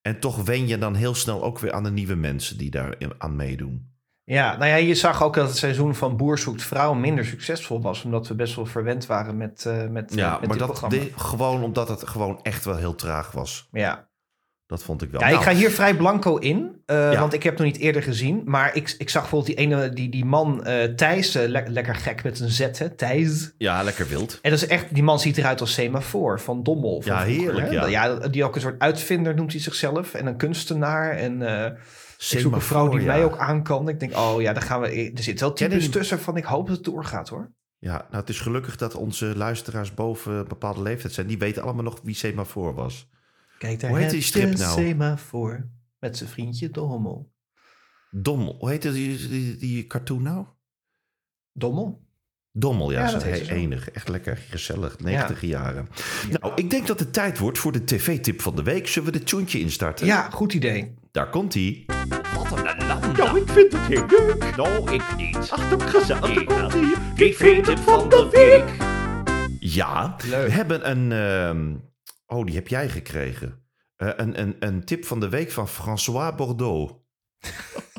Speaker 3: En toch wen je dan heel snel ook weer aan de nieuwe mensen die daar aan meedoen.
Speaker 2: ja, nou ja, je zag ook dat het seizoen van Boer zoekt vrouw minder succesvol was. Omdat we best wel verwend waren met, eh met,
Speaker 3: Ja,
Speaker 2: met
Speaker 3: maar
Speaker 2: dit
Speaker 3: dat de- gewoon omdat het gewoon echt wel heel traag was.
Speaker 2: Ja.
Speaker 3: Dat vond ik wel.
Speaker 2: Ja, ik
Speaker 3: Nou,
Speaker 2: ga hier vrij blanco in, eh,
Speaker 3: Ja.
Speaker 2: want ik heb het nog niet eerder gezien. Maar ik, ik zag bijvoorbeeld die ene, die, die man eh Thijs, eh, le- lekker gek met een Z, hè, Thijs.
Speaker 3: Ja, lekker wild.
Speaker 2: En dat is echt, die man ziet eruit als semafoor van Dommel. Van
Speaker 3: Ja,
Speaker 2: vroeger,
Speaker 3: heerlijk,
Speaker 2: hè?
Speaker 3: ja.
Speaker 2: Die ook een soort uitvinder noemt hij zichzelf en een kunstenaar. En eh, Ik zoek een vrouw die
Speaker 3: ja.
Speaker 2: mij ook aan kan. Ik denk, oh ja, daar gaan we. Er zit wel
Speaker 3: Ken
Speaker 2: types
Speaker 3: je-
Speaker 2: tussen van ik hoop dat het doorgaat hoor.
Speaker 3: Ja, nou het is gelukkig dat onze luisteraars boven een bepaalde leeftijd zijn. Die weten allemaal nog wie Semafor was.
Speaker 2: Kijk, daar
Speaker 3: Hoe heet die strip nou?
Speaker 2: Semafor met zijn vriendje Dommel.
Speaker 3: Dommel. Hoe heet die, die, die cartoon nou?
Speaker 2: Dommel?
Speaker 3: Dommel, ja.
Speaker 2: Ja, dat zo.
Speaker 3: enig. Echt lekker gezellig. 90 jaren. Nou, ik denk dat het tijd wordt voor de tv-tip van de week. Zullen we de tjoentje instarten?
Speaker 2: Ja, goed idee.
Speaker 3: Daar komt hij.
Speaker 4: Wat een land. Nou, ik vind het heel leuk. Nou, ik niet. Ach, dat gezellig. Daar komt ie. TV-tip van de week.
Speaker 3: Ja,
Speaker 2: Leuk.
Speaker 3: we hebben een... ehm, oh, die heb jij gekregen. Eh, een, een, een tip van de week van François Bordeaux.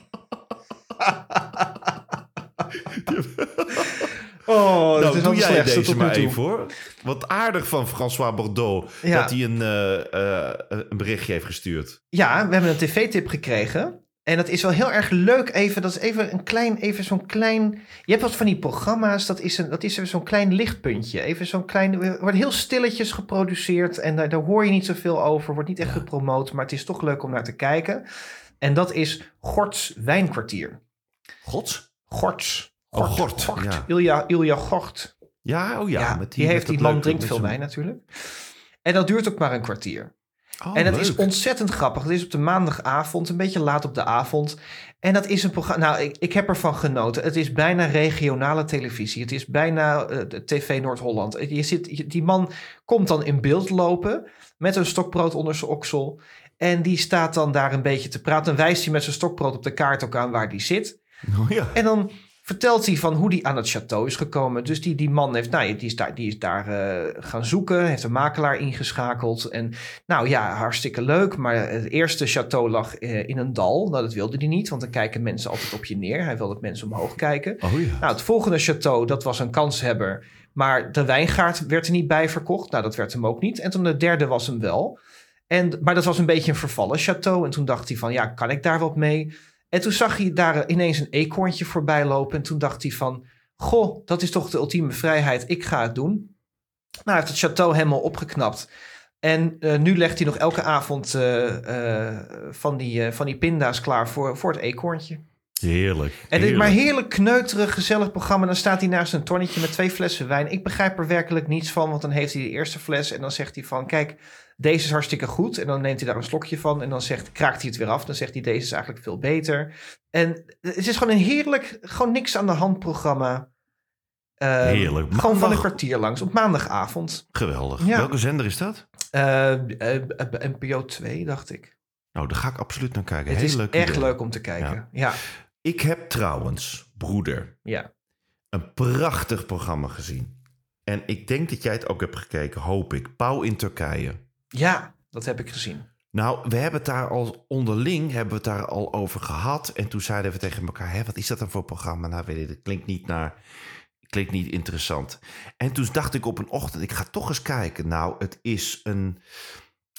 Speaker 2: Oh, dat
Speaker 3: nou,
Speaker 2: is
Speaker 3: doe jij deze maar even hoor. Wat aardig van François Bordeaux
Speaker 2: Ja.
Speaker 3: dat hij een, eh, eh, een berichtje heeft gestuurd.
Speaker 2: Ja, we hebben een tv-tip gekregen. En dat is wel heel erg leuk even. Dat is even een klein, even zo'n klein... Je hebt wat van die programma's, dat is, een, dat is zo'n klein lichtpuntje. Even zo'n klein... Het wordt heel stilletjes geproduceerd en daar, daar hoor je niet zoveel over. Wordt niet echt gepromoot, maar het is toch leuk om naar te kijken. En dat is Gorts Wijnkwartier.
Speaker 3: Gods?
Speaker 2: Gorts.
Speaker 3: Oh, Gort, ja.
Speaker 2: Ilja, Ilja Gort.
Speaker 3: Ja, oh ja.
Speaker 2: Ja,
Speaker 3: met
Speaker 2: die,
Speaker 3: met
Speaker 2: heeft, die man drinkt veel wijn natuurlijk. En dat duurt ook maar een kwartier.
Speaker 3: Oh,
Speaker 2: en het is ontzettend grappig. Het is op de maandagavond, een beetje laat op de avond. En dat is een programma. Nou, ik, ik heb ervan genoten. Het is bijna regionale televisie. Het is bijna eh, de TV Noord-Holland. Je zit, je- die man komt dan in beeld lopen met een stokbrood onder zijn oksel. En die staat dan daar een beetje te praten. Dan wijst hij met zijn stokbrood op de kaart ook aan waar die zit.
Speaker 3: Oh, ja.
Speaker 2: En dan vertelt hij van hoe hij aan het château is gekomen. Dus die, die man heeft, nou, die is daar, die is daar eh, gaan zoeken, heeft een makelaar ingeschakeld. En nou ja, hartstikke leuk. Maar het eerste château lag eh, in een dal. Nou, dat wilde hij niet, want dan kijken mensen altijd op je neer. Hij wil dat mensen omhoog kijken.
Speaker 3: Oh ja.
Speaker 2: Nou, het volgende château, dat was een kanshebber. Maar de wijngaard werd er niet bij verkocht. Nou, dat werd hem ook niet. En toen de derde was hem wel. En, maar dat was een beetje een vervallen château. En toen dacht hij van, ja, kan ik daar wat mee? En toen zag hij daar ineens een eekhoorntje voorbij lopen. En toen dacht hij van, goh, dat is toch de ultieme vrijheid. Ik ga het doen. Nou, hij heeft het château helemaal opgeknapt. En eh, nu legt hij nog elke avond eh, eh, van, die, van die pinda's klaar voor, voor het eekhoorntje.
Speaker 3: Heerlijk.
Speaker 2: En dit maar heerlijk kneuterig, gezellig programma. Dan staat hij naast een tonnetje met twee flessen wijn. Ik begrijp er werkelijk niets van, want dan heeft hij de eerste fles en dan zegt hij van, kijk, deze is hartstikke goed. En dan neemt hij daar een slokje van en dan zegt, kraakt hij het weer af. Dan zegt hij, deze is eigenlijk veel beter. En het is gewoon een heerlijk, gewoon niks aan de hand programma. Eh,
Speaker 3: Heerlijk.
Speaker 2: Gewoon van een kwartier langs, op maandagavond.
Speaker 3: Geweldig.
Speaker 2: Ja.
Speaker 3: Welke zender is dat?
Speaker 2: Eh, NPO 2, dacht ik.
Speaker 3: Nou, daar ga ik absoluut naar kijken.
Speaker 2: Het
Speaker 3: Heel
Speaker 2: is
Speaker 3: leuk
Speaker 2: echt
Speaker 3: idee.
Speaker 2: leuk om te kijken. Ja,
Speaker 3: Ik heb trouwens, broeder,
Speaker 2: ja.
Speaker 3: een prachtig programma gezien. En ik denk dat jij het ook hebt gekeken, hoop ik. Pauw in Turkije.
Speaker 2: Ja dat heb ik gezien.
Speaker 3: Nou, we hebben het daar al onderling hebben we het daar al over gehad. En toen zeiden we tegen elkaar: Hé, wat is dat dan voor programma? Nou, weet je, dat klinkt niet naar. Klinkt niet interessant. En toen dacht ik op een ochtend: ik ga toch eens kijken. Nou, het is een.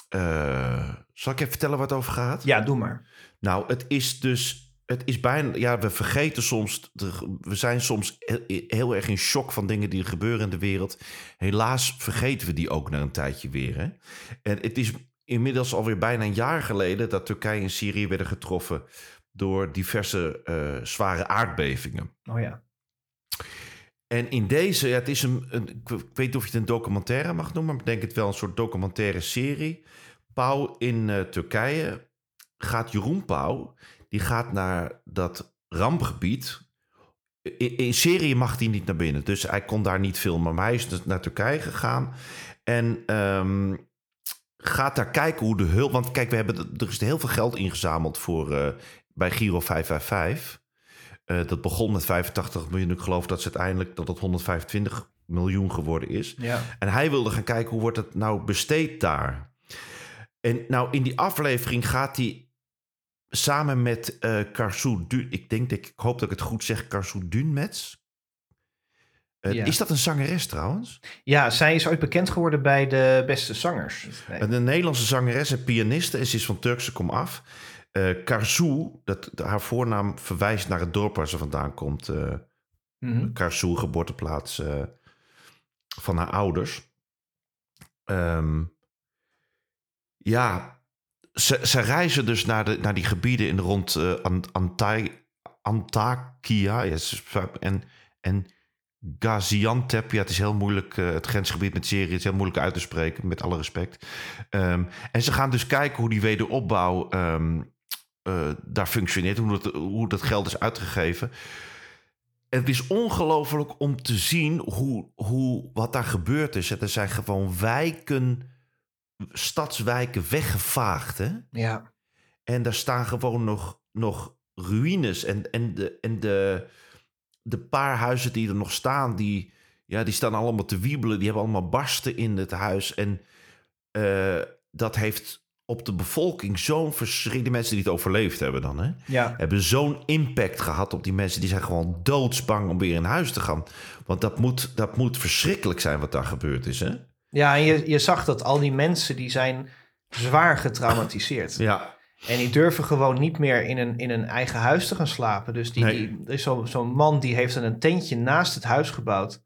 Speaker 3: eh, zal ik even vertellen waar het over gaat?
Speaker 2: Ja, doe maar.
Speaker 3: Nou, het is dus. Het is bijna. Ja, we vergeten soms. we zijn soms heel, erg in shock van dingen die er gebeuren in de wereld. Helaas vergeten we die ook na een tijdje weer. Hè? En het is inmiddels alweer bijna een jaar geleden dat Turkije en Syrië werden getroffen door diverse eh, zware aardbevingen.
Speaker 2: Oh ja.
Speaker 3: En in deze, ja, het is een, een, ik weet niet of je het een documentaire mag noemen, maar ik denk het wel een soort documentaire serie. Pauw in eh, Turkije gaat Jeroen Pauw, die gaat naar dat rampgebied. In, in Syrië mag hij niet naar binnen, dus hij kon daar niet filmen. Maar hij is dus naar Turkije gegaan en ehm, gaat daar kijken hoe de hulp... Want kijk, we hebben, er is heel veel geld ingezameld voor, eh, bij Giro 555. Eh, dat begon met 85 miljoen. Ik geloof dat ze uiteindelijk dat het 125 miljoen geworden is.
Speaker 2: Ja.
Speaker 3: En hij wilde gaan kijken hoe wordt het nou besteed daar. En nou in die aflevering gaat hij samen met eh Karsu ik denk dat ik, ik hoop dat ik het goed zeg, Karsu Dunmets. Eh,
Speaker 2: Ja.
Speaker 3: Is dat een zangeres trouwens?
Speaker 2: Ja, zij is ooit bekend geworden bij de beste zangers. Nee.
Speaker 3: Een Nederlandse zangeres en pianiste en ze is van Turkse komaf. Eh Karsu, dat, haar voornaam verwijst naar het dorp waar ze vandaan komt. Karsu, geboorteplaats van haar ouders. Ehm, ja, ze, ze reizen dus naar, de, naar die gebieden in rond Ant- Antai- Antakya ja, ze- en, en Gaziantep. Ja, het is heel moeilijk, eh, het grensgebied met Syrië is heel moeilijk uit te spreken, met alle respect. Ehm, en ze gaan dus kijken hoe die wederopbouw ehm, eh, daar functioneert, hoe dat, hoe dat geld is uitgegeven. Het is ongelooflijk om te zien hoe, hoe, wat daar gebeurd is. Er zijn gewoon wijken, stadswijken weggevaagd. Hè?
Speaker 2: Ja.
Speaker 3: En daar staan gewoon nog, nog ruïnes. En, en, de, en de, de paar huizen die er nog staan, die, ja, die staan allemaal te wiebelen. Die hebben allemaal barsten in het huis. En eh, dat heeft op de bevolking zo'n verschrik. Die mensen die het overleefd hebben dan, hè?
Speaker 2: Ja.
Speaker 3: hebben zo'n impact gehad op die mensen. Die zijn gewoon doodsbang om weer in huis te gaan. Want dat moet, dat moet verschrikkelijk zijn wat daar gebeurd is, hè?
Speaker 2: Ja, en je, je zag dat al die mensen die zijn zwaar getraumatiseerd.
Speaker 3: Ja,
Speaker 2: En die durven gewoon niet meer in een, in een eigen huis te gaan slapen. Dus die,
Speaker 3: Nee.
Speaker 2: die, is zo- zo'n man die heeft dan een tentje naast het huis gebouwd.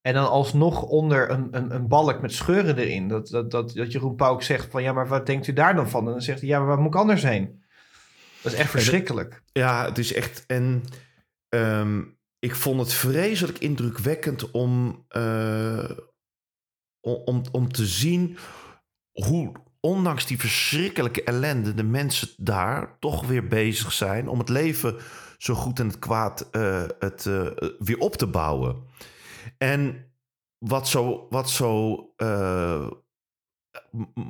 Speaker 2: En dan alsnog onder een, een, een balk met scheuren erin. Dat, dat, dat, dat Jeroen Pauk zegt van ja, maar wat denkt u daar dan van? En dan zegt hij ja, maar waar moet ik anders heen? Dat is echt verschrikkelijk.
Speaker 3: Ja, het is echt. En ehm, ik vond het vreselijk indrukwekkend om, eh, om, om, te zien hoe, ondanks die verschrikkelijke ellende, de mensen daar toch weer bezig zijn om het leven zo goed en het kwaad eh, het, eh, weer op te bouwen. En wat zo, wat zo eh,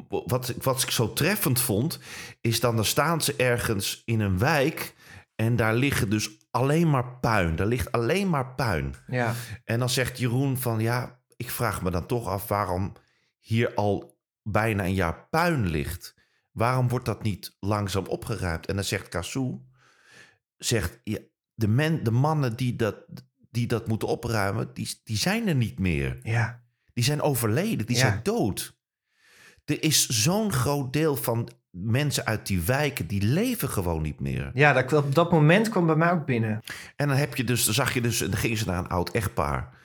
Speaker 3: wat, wat ik zo treffend vond, is dan, dan staan ze ergens in een wijk en daar liggen dus alleen maar puin. Daar ligt alleen maar puin.
Speaker 2: Ja,
Speaker 3: En dan zegt Jeroen van ja, ik vraag me dan toch af waarom hier al bijna een jaar puin ligt. Waarom wordt dat niet langzaam opgeruimd? En dan zegt Kassou, zegt ja, de, men, de mannen die dat, die dat moeten opruimen, die, die zijn er niet meer.
Speaker 2: ja,
Speaker 3: Die zijn overleden, die
Speaker 2: Ja.
Speaker 3: zijn dood. Er is zo'n groot deel van mensen uit die wijken die leven gewoon niet meer.
Speaker 2: ja dat, op dat moment kwam bij mij ook binnen.
Speaker 3: En dan heb je dus, dan zag je dus, en dan gingen ze naar een oud echtpaar.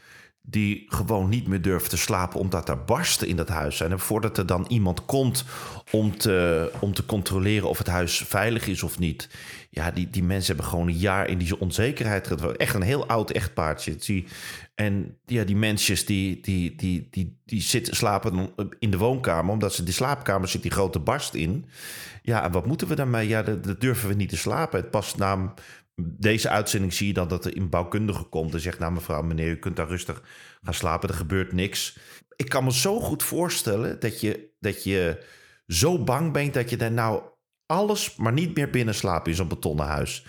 Speaker 3: Die gewoon niet meer durft te slapen omdat er barsten in dat huis zijn. En voordat er dan iemand komt om te, om te controleren of het huis veilig is of niet. Ja, die, die mensen hebben gewoon een jaar in die onzekerheid. Echt een heel oud echtpaartje. Zie. En ja, die mensjes die, die, die, die, die zitten, slapen in de woonkamer. Omdat ze die slaapkamer zit die grote barst in. Ja, en wat moeten we daarmee? Ja, dat, dat durven we niet te slapen. Het past na deze uitzending zie je dan dat er een bouwkundige komt en zegt: Nou, mevrouw, meneer, u kunt daar rustig gaan slapen, er gebeurt niks. Ik kan me zo goed voorstellen dat je, dat je zo bang bent dat je daar nou alles, maar niet meer binnen slaapt in zo'n betonnen huis.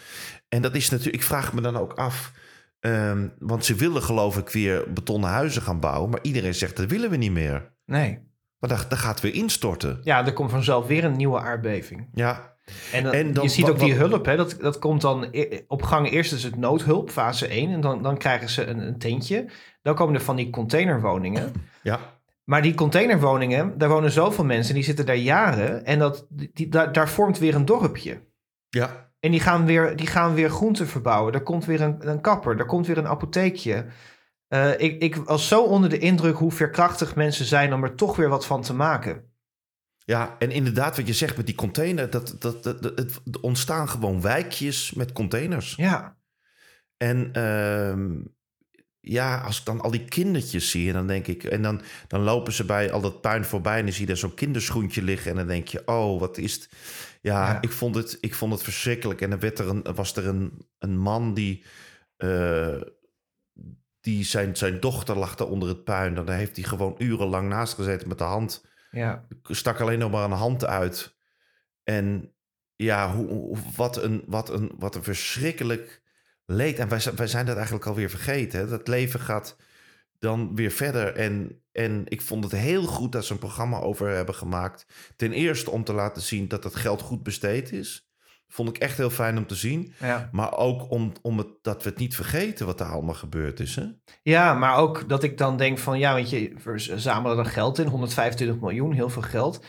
Speaker 3: En dat is natuurlijk, ik vraag me dan ook af. ehm, want ze willen geloof ik weer betonnen huizen gaan bouwen. Maar iedereen zegt dat willen we niet meer.
Speaker 2: Nee.
Speaker 3: Maar dat, dat gaat weer instorten.
Speaker 2: Ja, er komt vanzelf weer een nieuwe aardbeving.
Speaker 3: Ja,
Speaker 2: En, dan,
Speaker 3: En dan
Speaker 2: je ziet ook die hulp, hè, dat, dat komt dan e- op gang. Eerst is het noodhulp, fase 1. En dan, dan krijgen ze een, een tentje. Dan komen er van die containerwoningen.
Speaker 3: ja,
Speaker 2: Maar die containerwoningen, daar wonen zoveel mensen. Die zitten daar jaren. En dat, die, daar, daar vormt weer een dorpje.
Speaker 3: ja.
Speaker 2: En die gaan weer, die gaan weer groenten verbouwen. Er komt weer een, een kapper. Er komt weer een apotheekje. Eh, ik, ik was zo onder de indruk hoe verkrachtig mensen zijn om er toch weer wat van te maken.
Speaker 3: Ja, en inderdaad, wat je zegt met die container, dat, dat, dat, dat- het ontstaan gewoon wijkjes met containers.
Speaker 2: Ja,
Speaker 3: En ehm, ja, als ik dan al die kindertjes zie, en dan denk ik, en dan, dan lopen ze bij al dat puin voorbij en dan zie je daar zo'n kinderschoentje liggen en dan denk je, oh, wat is het? Ja,
Speaker 2: Ja.
Speaker 3: Ik, vond het, ik vond het verschrikkelijk. En dan werd er een, was er een, een man die, eh, die zijn, zijn dochter lag daar onder het puin. En daar heeft hij gewoon urenlang naast gezeten met de hand
Speaker 2: ja,
Speaker 3: stak alleen nog maar een hand uit. En ja, hoe, wat, een, wat, een, wat een verschrikkelijk leed. En wij, wij zijn dat eigenlijk alweer vergeten. Hè? Dat leven gaat dan weer verder. En, en ik vond het heel goed dat ze een programma over hebben gemaakt. Ten eerste om te laten zien dat het geld goed besteed is. Vond ik echt heel fijn om te zien.
Speaker 2: ja.
Speaker 3: Maar ook om, om het, dat we het niet vergeten wat er allemaal gebeurd is. Hè?
Speaker 2: Ja, maar ook dat ik dan denk van ja, weet je, we zamelen er geld in, 125 miljoen, heel veel geld.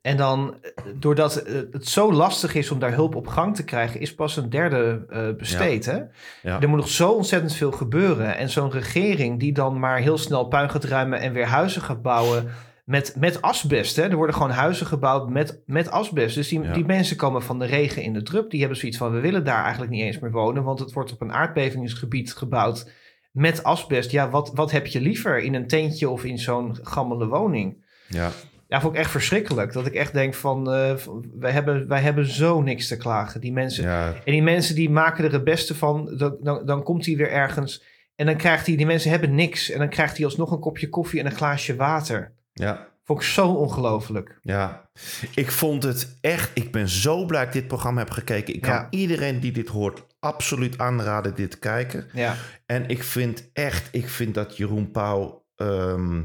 Speaker 2: En dan, eh, doordat eh, het zo lastig is om daar hulp op gang te krijgen, is pas een derde eh, besteed. Hè?
Speaker 3: Ja.
Speaker 2: Er moet nog zo ontzettend veel gebeuren. En zo'n regering die dan maar heel snel puin gaat ruimen en weer huizen gaat bouwen, met, met asbest. Hè? Er worden gewoon huizen gebouwd met, met asbest. Dus die,
Speaker 3: Ja.
Speaker 2: die mensen komen van de regen in de drup. Die hebben zoiets van, we willen daar eigenlijk niet eens meer wonen. Want het wordt op een aardbevingsgebied gebouwd met asbest. Ja, wat, wat heb je liever? In een tentje of in zo'n gammele woning?
Speaker 3: Ja.
Speaker 2: Ja, vond ik echt verschrikkelijk. Dat ik echt denk van, van, wij, hebben, wij hebben zo niks te klagen. Die mensen,
Speaker 3: Ja.
Speaker 2: en die mensen die maken er het beste van. Dan, dan, dan komt hij weer ergens. En dan krijgt hij, die mensen hebben niks. En dan krijgt hij alsnog een kopje koffie en een glaasje water.
Speaker 3: Ja.
Speaker 2: Vond ik zo ongelooflijk.
Speaker 3: Ja, ik vond het echt. Ik ben zo blij dat ik dit programma heb gekeken. Ik kan
Speaker 2: Ja.
Speaker 3: iedereen die dit hoort absoluut aanraden dit te kijken.
Speaker 2: Ja,
Speaker 3: En ik vind echt, ik vind dat Jeroen Pauw. ehm,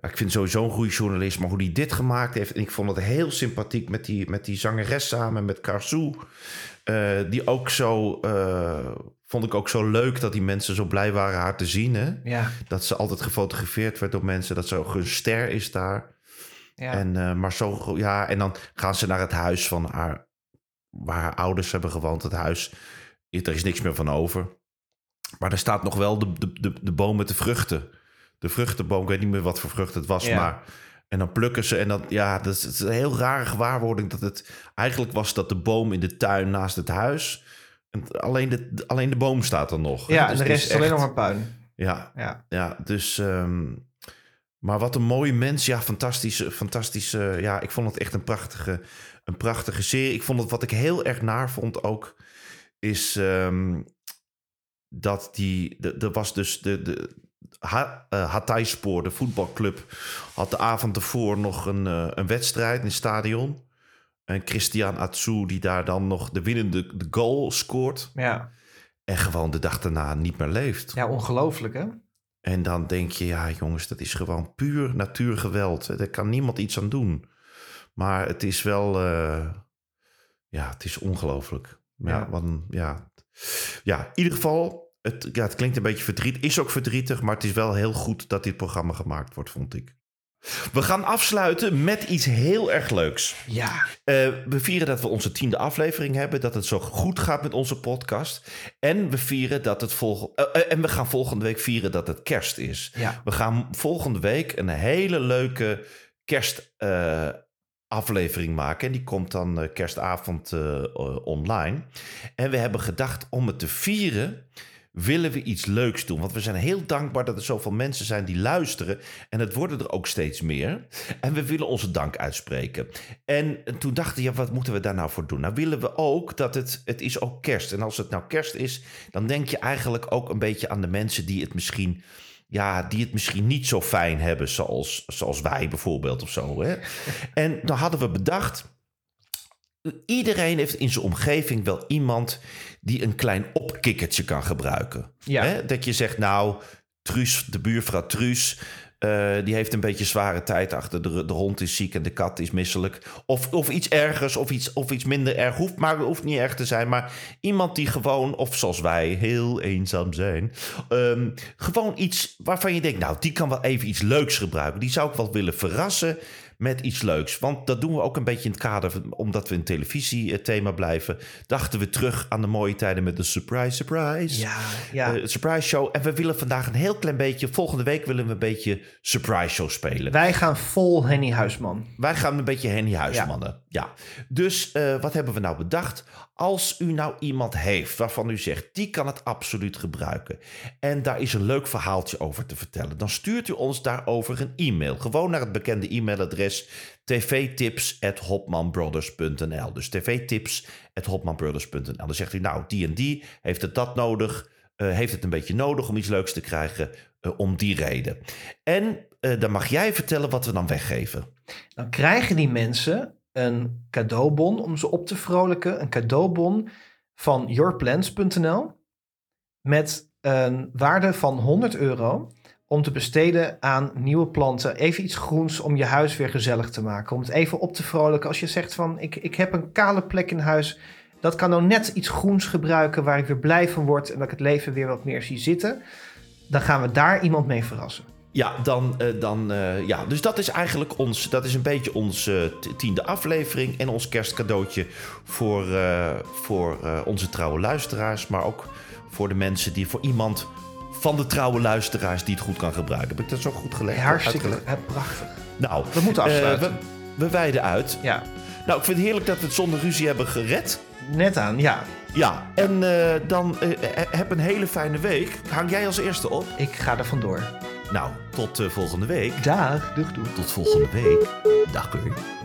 Speaker 3: ik vind sowieso een goede journalist, maar hoe hij dit gemaakt heeft. En ik vond het heel sympathiek met die, met die zangeres samen, met Karsou. Eh, die ook zo. eh, vond ik ook zo leuk dat die mensen zo blij waren haar te zien. Hè?
Speaker 2: ja,
Speaker 3: Dat ze altijd gefotografeerd werd door mensen. Dat ze ook een ster is daar.
Speaker 2: ja.
Speaker 3: En, eh, maar zo, ja, en dan gaan ze naar het huis van haar, waar haar ouders hebben gewoond. Het huis, er is niks meer van over. Maar er staat nog wel de, de, de, de boom met de vruchten. De vruchtenboom, ik weet niet meer wat voor vrucht het was,
Speaker 2: Ja.
Speaker 3: maar... En dan plukken ze en dan, ja, dat is, is een heel rare gewaarwording dat het... Eigenlijk was dat de boom in de tuin naast het huis. En alleen, de, alleen de boom staat er nog.
Speaker 2: ja
Speaker 3: Dus
Speaker 2: en de
Speaker 3: het
Speaker 2: rest is alleen nog maar puin.
Speaker 3: Ja,
Speaker 2: Ja,
Speaker 3: ja, dus. ehm, maar wat een mooie mens. Ja, fantastische, fantastische. Ja, ik vond het echt een prachtige, een prachtige serie. Ik vond het wat ik heel erg naar vond ook. Is ehm, dat die. de- Er was dus de. de eh, Hatayspor, de voetbalclub, had de avond ervoor nog een, eh, een wedstrijd in het stadion. En Christian Atsu, die daar dan nog de winnende de goal scoort.
Speaker 2: ja.
Speaker 3: En gewoon de dag daarna niet meer leeft.
Speaker 2: ja ongelooflijk hè?
Speaker 3: En dan denk je, ja jongens, dat is gewoon puur natuurgeweld. Daar kan niemand iets aan doen. Maar het is wel, eh, ja, het is ongelooflijk. Ja, een- ja. ja, in ieder geval, het, ja, het klinkt een beetje verdrietig. Is ook verdrietig, maar het is wel heel goed dat dit programma gemaakt wordt, vond ik. We gaan afsluiten met iets heel erg leuks.
Speaker 2: Ja,
Speaker 3: Eh, we vieren dat we onze tiende aflevering hebben. Dat het zo goed gaat met onze podcast. En we vieren dat het eh, eh, en we gaan volgende week vieren dat het kerst is.
Speaker 2: ja.
Speaker 3: We gaan volgende week een hele leuke kerst aflevering maken. En die komt dan kerstavond online. En we hebben gedacht om het te vieren willen we iets leuks doen. Want we zijn heel dankbaar dat er zoveel mensen zijn die luisteren. En het worden er ook steeds meer. En we willen onze dank uitspreken. En toen dachten we, ja, wat moeten we daar nou voor doen? Nou willen we ook dat het, het is ook kerst. En als het nou kerst is, dan denk je eigenlijk ook een beetje aan de mensen die het misschien... Ja, die het misschien niet zo fijn hebben, zoals, zoals wij bijvoorbeeld of zo. Hè? En dan hadden we bedacht, iedereen heeft in zijn omgeving wel iemand die een klein opkikkertje kan gebruiken.
Speaker 2: Ja.
Speaker 3: Hè? Dat je zegt, nou, Truus, de buurvrouw Truus, eh, die heeft een beetje zware tijd achter de, de hond is ziek en de kat is misselijk. Of, of iets ergers of iets, of iets minder erg. Hoeft, maar hoeft niet erg te zijn. Maar iemand die gewoon, of zoals wij, heel eenzaam zijn. ehm, gewoon iets waarvan je denkt, nou, die kan wel even iets leuks gebruiken. Die zou ik wel willen verrassen met iets leuks. Want dat doen we ook een beetje in het kader, van- omdat we een televisiethema blijven. Dachten we terug aan de mooie tijden met de surprise, surprise.
Speaker 2: Ja, ja.
Speaker 3: Eh, surprise show. En we willen vandaag een heel klein beetje. Volgende week willen we een beetje surprise show spelen.
Speaker 2: Wij gaan vol Henny Huisman.
Speaker 3: Wij gaan een beetje Henny Huismannen. Ja. Dus eh, wat hebben we nou bedacht? Als u nou iemand heeft waarvan u zegt, die kan het absoluut gebruiken. En daar is een leuk verhaaltje over te vertellen. Dan stuurt u ons daarover een e-mail. Gewoon naar het bekende e-mailadres tvtips.hopmanbrothers.nl Dus tvtips.hopmanbrothers.nl Dan zegt u, nou, die en die heeft het dat nodig. eh, heeft het een beetje nodig om iets leuks te krijgen eh, om die reden. En dan mag jij vertellen wat we dan weggeven.
Speaker 2: Dan krijgen die mensen een cadeaubon om ze op te vrolijken. Een cadeaubon van yourplants.nl met een waarde van 100 euro om te besteden aan nieuwe planten. Even iets groens om je huis weer gezellig te maken. Om het even op te vrolijken. Als je zegt van ik, ik heb een kale plek in huis. Dat kan nou net iets groens gebruiken waar ik weer blij van word. En dat ik het leven weer wat meer zie zitten. Dan gaan we daar iemand mee verrassen.
Speaker 3: Ja, dan, eh, dan eh, ja, dus dat is eigenlijk ons, dat is een beetje onze t- tiende aflevering en ons kerstcadeautje voor, eh, voor eh, onze trouwe luisteraars, maar ook voor de mensen die, voor iemand van de trouwe luisteraars die het goed kan gebruiken. Heb ik dat zo goed gelegd?
Speaker 2: Hartstikke hè, prachtig.
Speaker 3: Nou,
Speaker 2: We moeten
Speaker 3: eh,
Speaker 2: afsluiten.
Speaker 3: we, we wijden uit.
Speaker 2: Ja,
Speaker 3: Nou, ik vind het heerlijk dat we het zonder ruzie hebben gered.
Speaker 2: net aan. Ja,
Speaker 3: Ja, en eh, dan eh, eh, heb een hele fijne week. Hang jij als eerste op?
Speaker 2: ik ga er vandoor.
Speaker 3: Nou, tot eh, volgende week.
Speaker 2: Dag, doeg doeg.
Speaker 3: Tot volgende week. Dag.